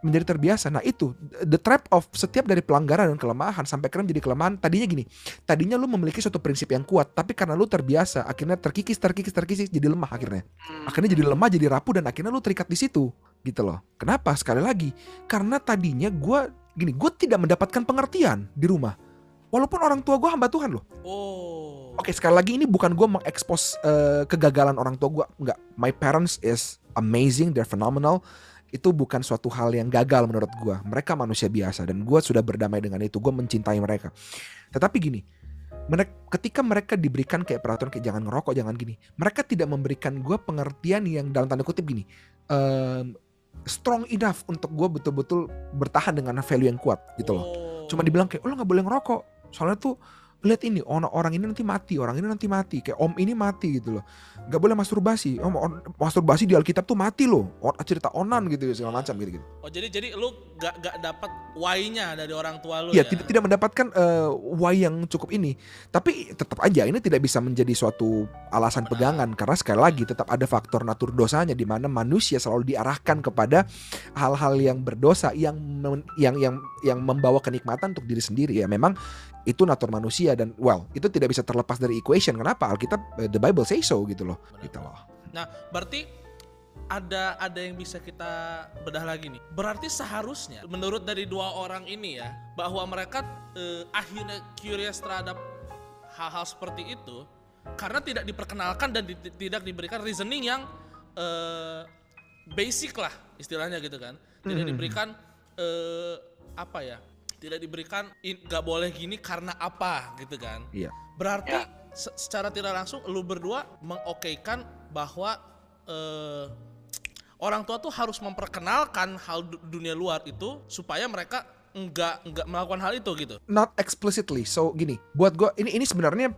Menjadi terbiasa. Nah itu the trap of setiap dari pelanggaran dan kelemahan sampai akhirnya menjadi kelemahan. Tadinya gini, tadinya lu memiliki suatu prinsip yang kuat, tapi karena lu terbiasa, akhirnya terkikis, terkikis, terkikis, jadi lemah akhirnya. Hmm. Akhirnya jadi lemah, jadi rapuh dan akhirnya lu terikat di situ, gitu loh. Kenapa? Sekali lagi, karena tadinya gua gini, gue tidak mendapatkan pengertian di rumah. Walaupun orang tua gue hamba Tuhan loh. Oh. Oke sekali lagi ini bukan gue mengekspos eh, kegagalan orang tua gue, nggak. My parents is amazing, they're phenomenal. Itu bukan suatu hal yang gagal menurut gue. Mereka manusia biasa dan gue sudah berdamai dengan itu. Gue mencintai mereka. Tetapi gini, mereka, ketika mereka diberikan kayak peraturan kayak jangan ngerokok, jangan gini, mereka tidak memberikan gue pengertian yang dalam tanda kutip gini, em, strong enough untuk gue betul-betul bertahan dengan value yang kuat gitu loh. Oh. Cuma dibilang kayak, oh, lo nggak boleh ngerokok. Soalnya tuh lihat ini orang orang ini nanti mati, orang ini nanti mati, kayak om ini mati gitu loh. Nggak boleh masturbasi. Om, on- masturbasi di Alkitab tuh mati loh. On- cerita onan gitu segala macam gitu gitu. Oh, jadi jadi lu gak gak dapat why-nya dari orang tua lu Iya, ya. tidak tidak mendapatkan eh, why yang cukup ini. Tapi tetap aja ini tidak bisa menjadi suatu alasan Benar. pegangan karena sekali lagi tetap ada faktor natur dosanya di mana manusia selalu diarahkan kepada hal-hal yang berdosa yang yang yang yang membawa kenikmatan untuk diri sendiri ya. Memang itu natur manusia dan well, itu tidak bisa terlepas dari equation. Kenapa? Alkitab eh, the Bible say so gitu loh. Benar. Gitu loh. Nah, berarti ada ada yang bisa kita bedah lagi nih. Berarti seharusnya menurut dari dua orang ini ya, bahwa mereka eh, akhirnya curious terhadap hal-hal seperti itu karena tidak diperkenalkan dan di- tidak diberikan reasoning yang eh, basic lah istilahnya gitu kan. Tidak Mhm. diberikan eh, apa ya? Tidak diberikan nggak boleh gini karena apa gitu kan. Iya. Berarti Ya. se- secara tidak langsung lu berdua mengokekan bahwa eh, orang tua tuh harus memperkenalkan hal du- dunia luar itu supaya mereka enggak enggak melakukan hal itu gitu. not explicitly. So gini, buat gue ini ini sebenarnya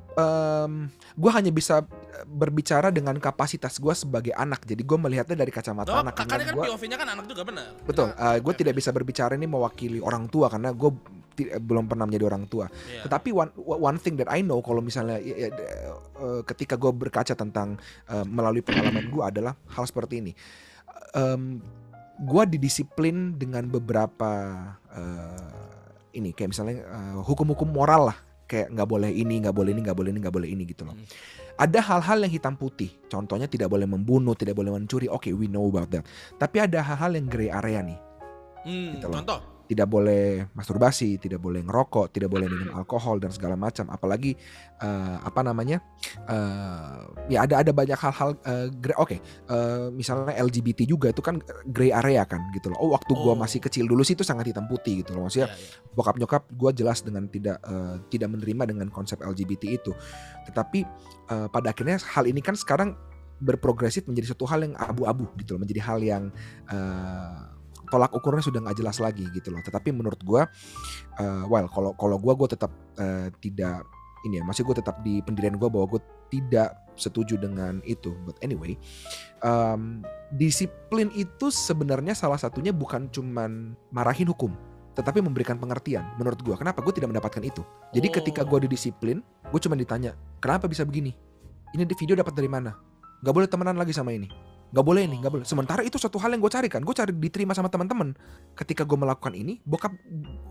gue hanya bisa eh, berbicara dengan kapasitas gue sebagai anak. Jadi gue melihatnya dari kacamata Oh, anak. kakaknya kan gua- POV-nya kan anak juga benar. betul. Kita- gue tidak bisa berbicara ini mewakili orang tua karena gue belum pernah menjadi orang tua. Iya. Tetapi one one thing that I know kalau misalnya ya, ya, eh, ketika gue berkaca tentang eh, melalui pengalaman gue adalah hal seperti ini. Em, gue didisiplin dengan beberapa eh, ini kayak misalnya eh, hukum-hukum moral lah kayak nggak boleh ini nggak boleh ini nggak boleh ini nggak boleh ini gitu loh. Hmm. Ada hal-hal yang hitam putih. Contohnya tidak boleh membunuh, tidak boleh mencuri. Oke, we know about that. Tapi ada hal-hal yang gray area nih Hmm, gitu loh. contoh. Tidak boleh masturbasi, tidak boleh ngerokok, tidak boleh minum alkohol dan segala macam. Apalagi eh, apa namanya? eh, ya ada ada banyak hal-hal gray- Oke, eh, misalnya LGBT juga itu kan gray area kan gitu loh. Oh, waktu gua Oh. masih kecil dulu sih itu sangat hitam putih gitu loh. Maksudnya Iya, iya. bokap nyokap gue jelas dengan tidak eh, tidak menerima dengan konsep LGBT itu. Tetapi eh, pada akhirnya hal ini kan sekarang berprogresif menjadi satu hal yang abu-abu gitu loh, menjadi hal yang eh, tolak ukurnya sudah nggak jelas lagi gitu loh. Tetapi menurut gue, eh, well kalau kalau gue gue tetap eh, tidak ini ya, masih gue tetap di pendirian gue bahwa gue tidak setuju dengan itu. But anyway, em, disiplin itu sebenarnya salah satunya bukan cuman marahin hukum tetapi memberikan pengertian menurut gue kenapa gue tidak mendapatkan itu jadi Oh. ketika gue didisiplin gue cuma ditanya kenapa bisa begini ini di video dapat dari mana Gak boleh temenan lagi sama ini Gak boleh ini, gak boleh. Sementara itu suatu hal yang gue cari kan. Gue cari diterima sama teman-teman. Ketika gue melakukan ini, bokap,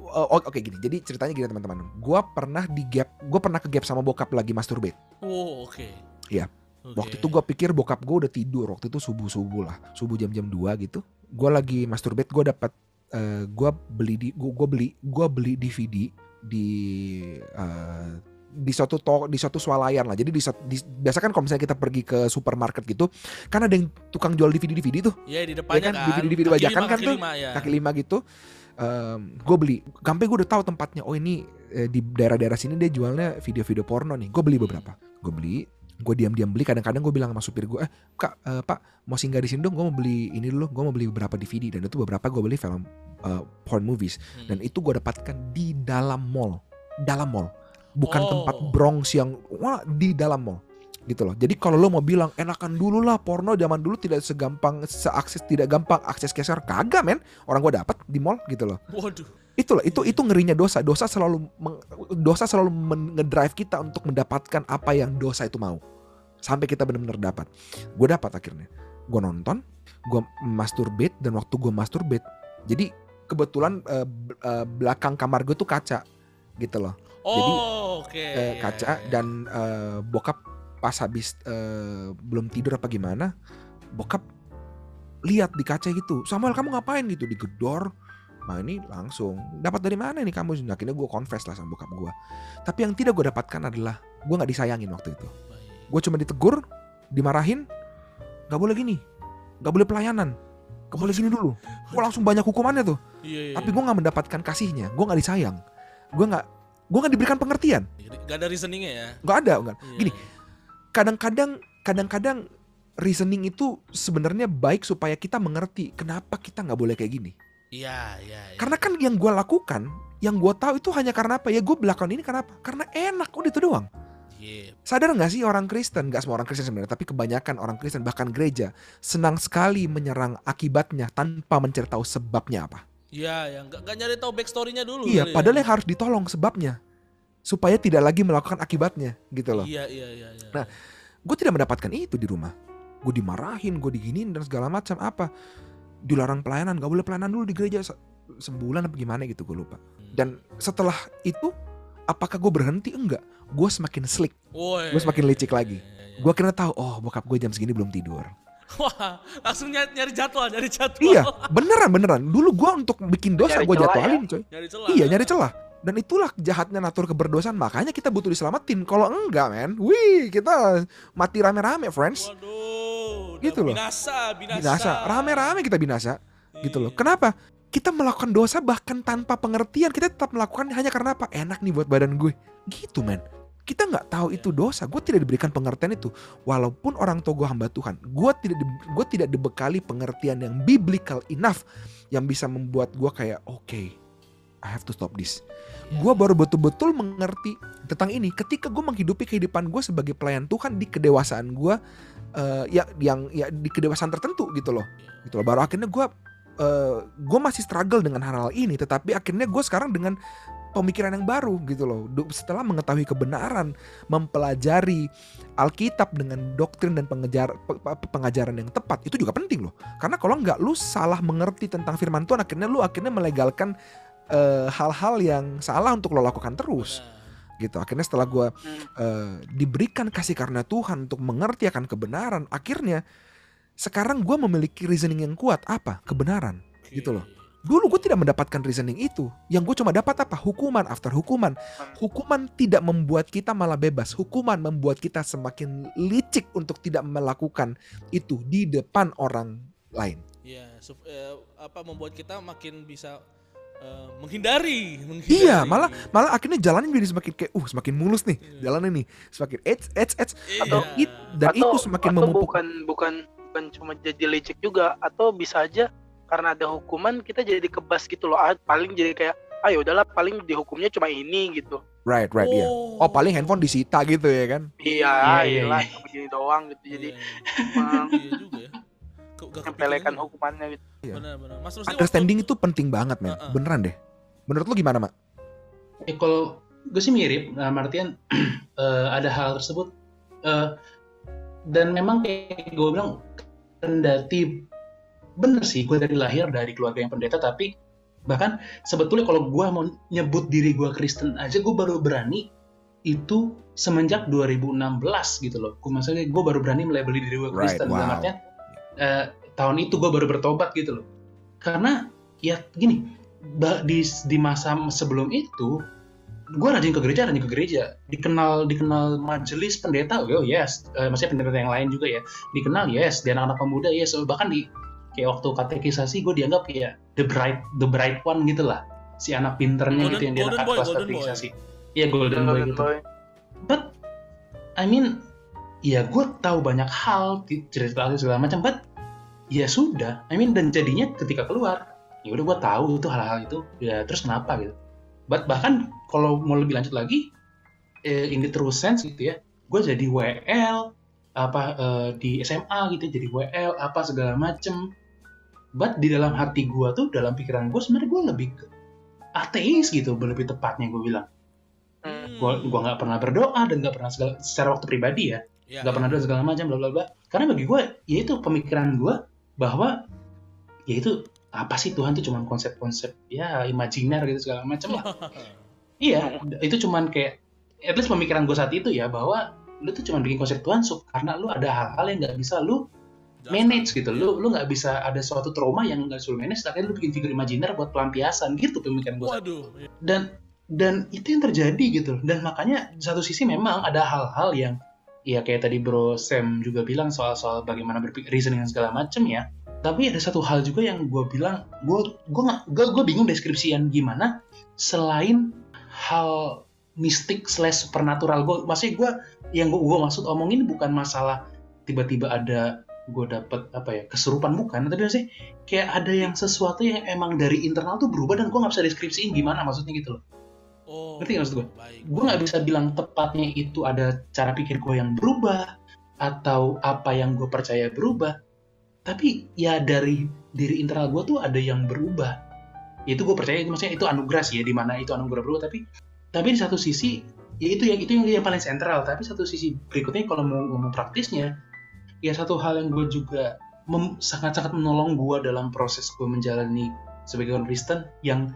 oh, oke gini. Jadi ceritanya gini teman-teman. Gue pernah di gap, gue pernah ke gap sama bokap lagi masturbate. Oh, oke. Iya. Oke. Waktu itu gue pikir bokap gue udah tidur. Waktu itu subuh subuh lah, subuh jam-jam 2 gitu. Gue lagi masturbate, gue dapat, eh gue beli di, gue beli, gue beli DVD di eh, di suatu to, di suatu swalayan lah. Jadi di, di- biasa kan kalau misalnya kita pergi ke supermarket gitu, kan ada yang tukang jual DVD DVD tuh, Iya di depannya kan, kan. DVD-DVD bajakan kan kaki tuh, lima, ya. kaki lima gitu. gue beli, sampai gue udah tahu tempatnya. Oh ini eh, di daerah-daerah sini dia jualnya video-video porno nih. Gue beli beberapa. Gue beli, gue diam-diam beli. Kadang-kadang gue bilang sama supir gue, eh kak, eh, pak mau singgah di sini dong. Gue mau beli ini dulu. Gue mau beli beberapa DVD dan itu beberapa gue beli film eh, porn movies. Hmm. Dan itu gue dapatkan di dalam mall, dalam mall. Bukan Oh. tempat Bronx yang wah di dalam mall gitu loh. Jadi kalau lo mau bilang enakan dulu lah porno zaman dulu tidak segampang seakses tidak gampang akses ke sekarang kagak men orang gua dapat di mall gitu loh. Waduh. Itulah itu itu ngerinya dosa. Dosa selalu meng- dosa selalu ngedrive kita untuk mendapatkan apa yang dosa itu mau. Sampai kita benar-benar dapat. Gue dapat akhirnya. Gue nonton, gue masturbate dan waktu gue masturbate, jadi kebetulan b- eh, belakang kamar gue tuh kaca gitu loh. Jadi, Oh, oke. Eh, Iya, kaca iya, iya. dan eh, bokap pas habis eh, belum tidur apa gimana, bokap lihat di kaca gitu. Samuel kamu ngapain gitu digedor. Nah ini langsung dapat dari mana nih kamu? Nah, Akhirnya gue confess lah sama bokap gue. Tapi yang tidak gue dapatkan adalah gue nggak disayangin waktu itu. Gue cuma ditegur, dimarahin, nggak boleh gini, nggak boleh pelayanan, nggak boleh gini dulu. Gue langsung banyak hukumannya tuh. Iya, iya. Tapi gue nggak mendapatkan kasihnya, gue nggak disayang, gue nggak, gue nggak diberikan pengertian, Gak ada reasoningnya ya. nggak ada, nggak. Iya. Gini, kadang-kadang kadang-kadang reasoning itu sebenarnya baik supaya kita mengerti kenapa kita nggak boleh kayak gini. Iya, iya, iya. Karena kan yang gue lakukan, yang gue tahu itu hanya karena apa? Ya gue belakang ini kenapa? Karena enak, udah itu doang. Iya. Sadar nggak sih orang Kristen, nggak semua orang Kristen sebenarnya, tapi kebanyakan orang Kristen bahkan gereja senang sekali menyerang akibatnya tanpa mencari tahu sebabnya apa. Iya, yang gak, gak nyari tahu backstory-nya dulu. Iya, ya. padahal yang harus ditolong sebabnya supaya tidak lagi melakukan akibatnya gitu loh. Iya, iya, iya. iya. Nah, Gue tidak mendapatkan itu di rumah. Gue dimarahin, gue diginin dan segala macam apa. Dilarang pelayanan, gak boleh pelayanan dulu di gereja se- sebulan apa gimana gitu gue lupa. Dan setelah itu, apakah gue berhenti? Enggak. Gue semakin slick. Gue semakin licik lagi. Iya, iya. Gue kira tahu, oh bokap gue jam segini belum tidur. (laughs) Wah, langsung nyari, nyari jadwal, nyari jadwal. Iya, beneran beneran. Dulu gue untuk bikin dosa gue jadwalin coy. Nyari celah. Iya nyari celah. Dan itulah jahatnya natur keberdosaan. Makanya kita butuh diselamatin. Kalau enggak men, wih kita mati rame-rame friends. Waduh. Gitu loh. Binasa, binasa. Binasa, rame-rame kita binasa. Gitu loh. Kenapa? Kita melakukan dosa bahkan tanpa pengertian. Kita tetap melakukan hanya karena apa? Enak nih buat badan gue. Gitu men. Kita nggak tahu itu dosa. Gue tidak diberikan pengertian itu. Walaupun orang tua gue hamba Tuhan, gue tidak di- gue tidak dibekali pengertian yang biblical enough yang bisa membuat gue kayak oke, I have to stop this. Gue baru betul-betul mengerti tentang ini ketika gue menghidupi kehidupan gue sebagai pelayan Tuhan di kedewasaan gue eh, ya yang ya di kedewasaan tertentu gitu loh gitu loh baru akhirnya gue gue masih struggle dengan hal-hal ini tetapi akhirnya gue sekarang dengan pemikiran yang baru gitu loh. Setelah mengetahui kebenaran mempelajari Alkitab dengan doktrin dan pengejar, pe- pe- pengajaran yang tepat itu juga penting loh. Karena kalau nggak lu salah mengerti tentang firman Tuhan akhirnya lu akhirnya melegalkan eh, hal-hal yang salah untuk lo lakukan terus. Gitu. Akhirnya setelah gue eh, diberikan kasih karena Tuhan untuk mengerti akan kebenaran akhirnya sekarang gue memiliki reasoning yang kuat. Apa? Kebenaran. Gitu loh. Dulu gue tidak mendapatkan reasoning itu. Yang gue cuma dapat apa? Hukuman after hukuman. Hukuman tidak membuat kita malah bebas. Hukuman membuat kita semakin licik untuk tidak melakukan itu di depan orang lain. Iya, eh, apa membuat kita makin bisa eh, menghindari, menghindari. Iya, malah malah akhirnya jalannya jadi semakin kayak uh semakin mulus nih Iya. jalannya nih. Semakin edge edge edge Iya. atau it dan atau, itu semakin atau memupuk bukan bukan bukan cuma jadi licik juga atau bisa aja karena ada hukuman kita jadi kebas gitu loh Ah, paling jadi kayak ayo udahlah paling dihukumnya cuma ini gitu right right iya oh paling handphone disita gitu ya kan iya Iya, iya, iya iya. begini doang gitu jadi Iya, emang iya juga ya. Menyepelekan kepikiran? hukumannya gitu Iya. Benar, benar. Mas Rusdi understanding waktu- itu penting banget men Heeh. beneran deh menurut lu gimana mak Eh kalau gue sih mirip, nah Martian (clears throat) eh, ada hal tersebut eh, dan memang kayak gue bilang kendati bener sih gue dari lahir dari keluarga yang pendeta tapi bahkan sebetulnya kalau gue mau nyebut diri gue Kristen aja gue baru berani itu semenjak 2016 gitu loh. Gue maksudnya gue baru berani melabeli diri gue Right, Kristen. Dalam wow. artian, eh, tahun itu gue baru bertobat gitu loh. Karena ya gini, di di masa sebelum itu gue rajin ke gereja rajin ke gereja dikenal dikenal majelis pendeta oh yes Eh, maksudnya pendeta yang lain juga ya dikenal yes di anak-anak pemuda yes bahkan di kayak waktu katekisasi gue dianggap kayak the bright the bright one gitu lah. Si anak pinternya Golden- gitu yang di golden anak boy, kelas golden boy. katekisasi iya golden boy Golden gitu. Boy. but I mean ya gue tahu banyak hal di- cerita cerita segala macam but ya sudah. I mean dan jadinya ketika keluar ya udah gue tahu itu hal-hal itu. Ya terus kenapa gitu? But bahkan kalau mau lebih lanjut lagi eh, in the true sense gitu ya gue jadi WL apa eh, di SMA gitu jadi WL apa segala macem but di dalam hati gue tuh dalam pikiran gue sebenarnya gue lebih ke ateis gitu lebih tepatnya gue bilang. Hmm. gue gua nggak pernah berdoa dan nggak pernah segala, secara waktu pribadi ya. Ya, nggak pernah doa segala macam bla bla bla. Karena bagi gue ya itu pemikiran gue bahwa ya itu apa sih Tuhan tuh cuman konsep-konsep ya imajiner gitu segala macam lah. (laughs) Iya itu cuman kayak at least pemikiran gue saat itu ya bahwa lu tuh cuman bikin konsep Tuhan Suk, karena lu ada hal-hal yang nggak bisa lu manage gitu. Lu lu nggak bisa ada suatu trauma yang nggak suruh manage tapi lu bikin figur imajiner buat pelampiasan gitu pemikiran gue Waduh. dan dan itu yang terjadi gitu. Dan makanya di satu sisi memang ada hal-hal yang ya kayak tadi bro Sam juga bilang soal-soal bagaimana berpikir reasoning dan segala macem ya. Tapi ada satu hal juga yang gue bilang gue gue gue gue bingung deskripsian gimana selain hal mistik slash supernatural gue maksudnya gue yang gue gue maksud omongin bukan masalah tiba-tiba ada gue dapet apa ya kesurupan bukan? Tapi maksudnya kayak ada yang sesuatu yang emang dari internal tuh berubah dan gue nggak bisa deskripsiin gimana maksudnya gitu loh. Oh. Ngerti nggak maksud gue? Gue nggak bisa bilang tepatnya itu ada cara pikir gue yang berubah atau apa yang gue percaya berubah. Tapi ya dari diri internal gue tuh ada yang berubah. Itu gue percaya itu maksudnya itu anugerah sih ya di mana itu anugerah berubah. Tapi tapi di satu sisi ya itu yang itu yang, yang paling sentral. Tapi satu sisi berikutnya kalau mau ngomong praktisnya ya satu hal yang gue juga sangat-sangat menolong gue dalam proses gue menjalani sebagai orang Kristen yang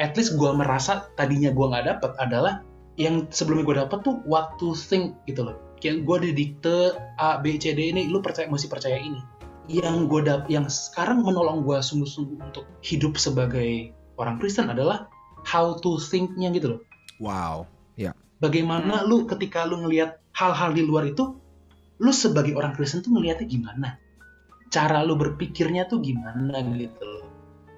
at least gue merasa tadinya gue nggak dapet adalah yang sebelumnya gue dapet tuh what to think gitu loh. Kayak gue didikte A B C D ini lu percaya mesti percaya ini. Yang gue dap yang sekarang menolong gue sungguh-sungguh untuk hidup sebagai orang Kristen adalah how to think-nya gitu loh. Wow. bagaimana lu ketika lu ngelihat hal-hal di luar itu lu sebagai orang Kristen tuh ngelihatnya gimana? Cara lu berpikirnya tuh gimana gitu loh?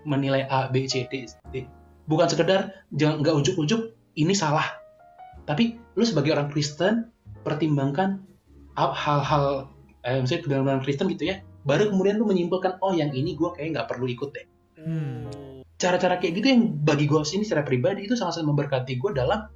Menilai A B C D D bukan sekedar jangan nggak ujuk-ujuk ini salah. Tapi lu sebagai orang Kristen pertimbangkan hal- hal-hal eh, misalnya dalam orang Kristen gitu ya baru kemudian lu menyimpulkan oh yang ini gue kayak nggak perlu ikut deh. Hmm. cara-cara kayak gitu yang bagi gue sini secara pribadi itu sangat-sangat memberkati gue dalam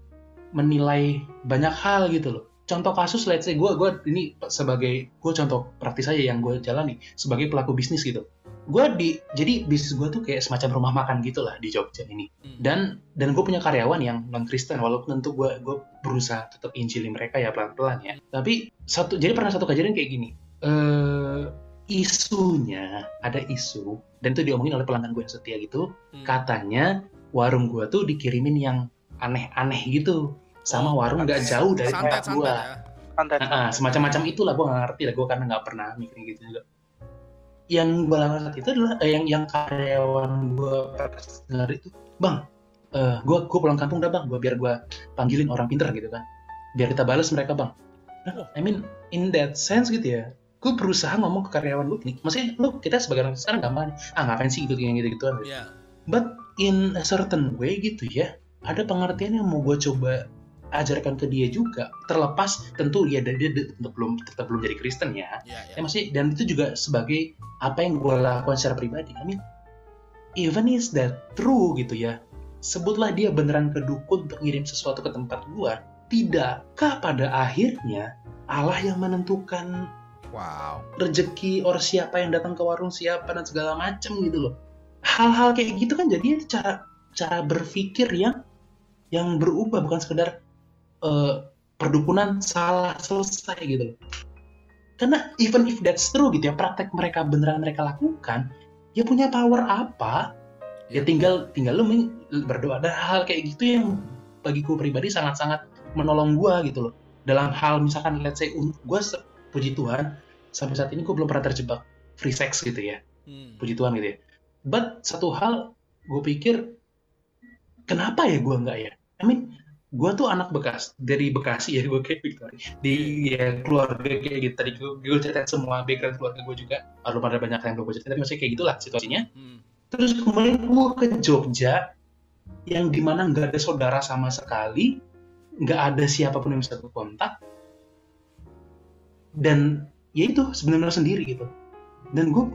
menilai banyak hal gitu loh. Contoh kasus, let's say gue gue ini sebagai gue contoh praktis aja yang gue jalani sebagai pelaku bisnis gitu. Gue di jadi bisnis gue tuh kayak semacam rumah makan gitu lah di Jogja ini. Hmm. Dan dan gue punya karyawan yang non Kristen walaupun tentu gue gue berusaha tetap injili mereka ya pelan-pelan ya. Tapi satu jadi pernah satu kejadian kayak gini. Eh isunya ada isu dan itu diomongin oleh pelanggan gue yang setia gitu Hmm. katanya warung gua tuh dikirimin yang aneh-aneh gitu sama Oh, warung nggak jauh dari tempat gua. ya. Santai. Nah, ah, semacam-macam itulah gua nggak ngerti lah gua karena nggak pernah mikirin gitu juga. Yang gua lakukan itu adalah eh, yang yang karyawan gua dengar itu bang eh gua gua pulang kampung dah bang gua biar gua panggilin orang pinter gitu kan. Biar kita balas mereka bang. Nah, I mean in that sense gitu ya gue berusaha ngomong ke karyawan gue gini maksudnya lu kita sebagai orang sekarang gampang ah ngapain sih gitu gitu gituan Iya. But in a certain way gitu ya, ada pengertian yang mau gue coba ajarkan ke dia juga. Terlepas tentu ya dia, dia tetap belum tetap belum jadi Kristen ya. Iya, iya. Ya masih dan itu juga sebagai apa yang gue lakukan secara pribadi. I mean, even is that true gitu ya. Sebutlah dia beneran ke dukun untuk ngirim sesuatu ke tempat gua. Tidakkah pada akhirnya Allah yang menentukan Wow. rezeki or siapa yang datang ke warung siapa dan segala macam gitu loh hal-hal kayak gitu kan jadi cara cara berpikir yang yang berubah bukan sekedar eh, perdukunan salah selesai gitu. Loh karena even if that's true gitu ya praktek mereka beneran mereka lakukan ya punya power apa? Ya tinggal tinggal lu berdoa. Dan hal kayak gitu yang bagiku pribadi sangat-sangat menolong gua gitu loh. Dalam hal misalkan let's say gua puji Tuhan sampai saat ini gue belum pernah terjebak free sex gitu ya. Hmm. puji Tuhan gitu ya. But satu hal gue pikir kenapa ya gue nggak ya? I mean gue tuh anak bekas dari Bekasi ya (laughs) gue kayak Victoria di ya, keluarga kayak gitu. Tadi gue, gue ceritain semua background keluarga gue juga. Belum ada banyak yang gue ceritain tapi maksudnya kayak gitulah situasinya. Hmm. terus kemudian gue ke Jogja yang di mana nggak ada saudara sama sekali nggak ada siapa pun yang bisa gue kontak. Dan ya itu sebenarnya sendiri gitu. Dan gue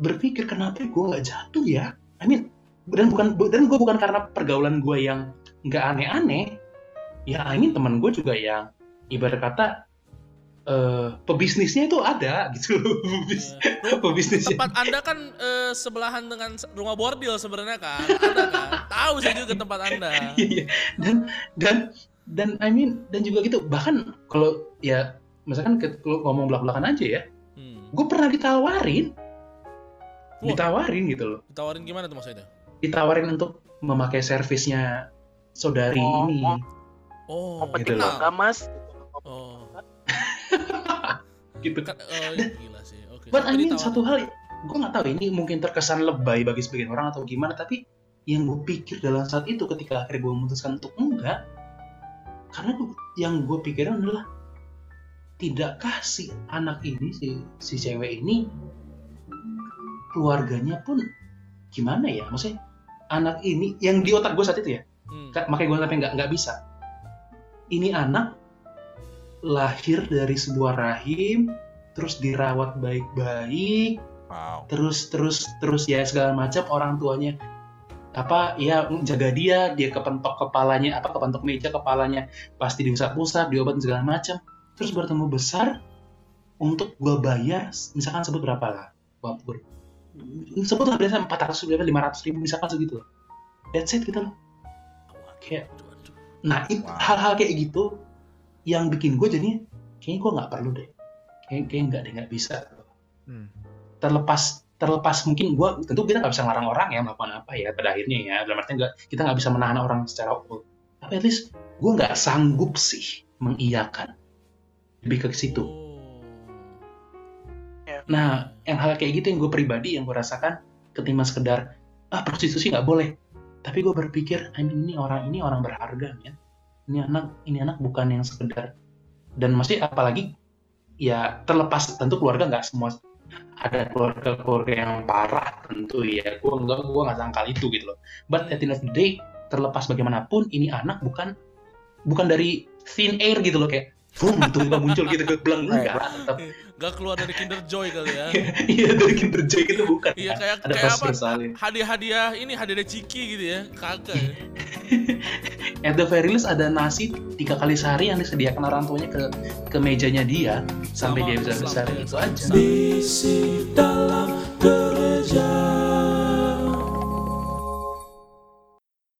berpikir kenapa gue nggak jatuh ya? I mean dan bukan dan gue bukan karena pergaulan gue yang nggak aneh-aneh ya I mean teman gue juga yang ibarat kata eh pebisnisnya itu ada (laughs) gitu. Pebis- Iya. Ru- pebisnisnya tempat anda kan eh, sebelahan dengan rumah bordil sebenarnya kan? Ada kan? Tahu saya juga tempat anda. (laughs) Iya, dan dan dan I mean dan juga gitu bahkan kalau ya misalkan kalau ngomong belak belakan aja ya hmm. gue pernah ditawarin. Wah. ditawarin gitu loh. Ditawarin gimana tuh maksudnya? Ditawarin untuk memakai servisnya saudari Oh, ini oh. penting gitu loh. enggak mas? oh (laughs) gitu kan oh, iya, gila sih oke But I mean satu hal, gue nggak tahu ini mungkin terkesan lebay bagi sebagian orang atau gimana, tapi yang gue pikir dalam saat itu ketika akhirnya gue memutuskan untuk enggak, karena gua- yang gue pikirin adalah tidakkah si anak ini si si cewek ini keluarganya pun gimana ya, maksudnya anak ini yang di otak gue saat itu ya, Hmm. Ka- makanya gue sampai nggak nggak bisa. Ini anak lahir dari sebuah rahim, terus dirawat baik-baik, Wow. terus terus terus ya segala macam orang tuanya apa ya jaga dia dia kepentok kepalanya apa kepentok meja kepalanya pasti diusap-usap diobatin segala macam terus bertemu besar untuk gua bayar misalkan sebut berapa lah Gua- sebut lah biasa 400 ribu 500 ribu misalkan segitu that's it gitu loh kayak. Nah, itu Wow. hal-hal kayak gitu yang bikin gue jadi kayaknya gue nggak perlu deh. Kayak kayak nggak deh nggak bisa. Hmm. Terlepas terlepas mungkin gue tentu kita nggak bisa ngelarang orang ya melakukan apa ya pada akhirnya ya dalam artian nggak kita nggak bisa menahan orang secara umum. Tapi at least gue nggak sanggup sih mengiyakan lebih ke situ. Oh. Nah, yang hal kayak gitu yang gue pribadi yang gue rasakan ketimbang sekedar ah prostitusi nggak boleh. Tapi gue berpikir, ini orang ini orang berharga ya. Ini anak ini anak bukan yang sekedar dan masih apalagi ya terlepas tentu keluarga nggak semua ada keluarga keluarga yang parah tentu ya. Gue nggak gue nggak sangkal itu gitu loh. But at the end of the day terlepas bagaimanapun ini anak bukan bukan dari thin air gitu loh kayak boom tiba muncul gitu ke belang Right, enggak tetap Gak keluar dari Kinder Joy kali ya. (laughs) iya dari Kinder Joy itu bukan Iya kan? kayak ada kayak pas apa? Hadiah-hadiah ini hadiah Ciki gitu ya. Kagak. ya. (laughs) at the very least ada nasi tiga kali sehari yang disediakan orang tuanya ke ke mejanya dia sampai Sama- dia bisa besar itu aja. Bisik dalam gereja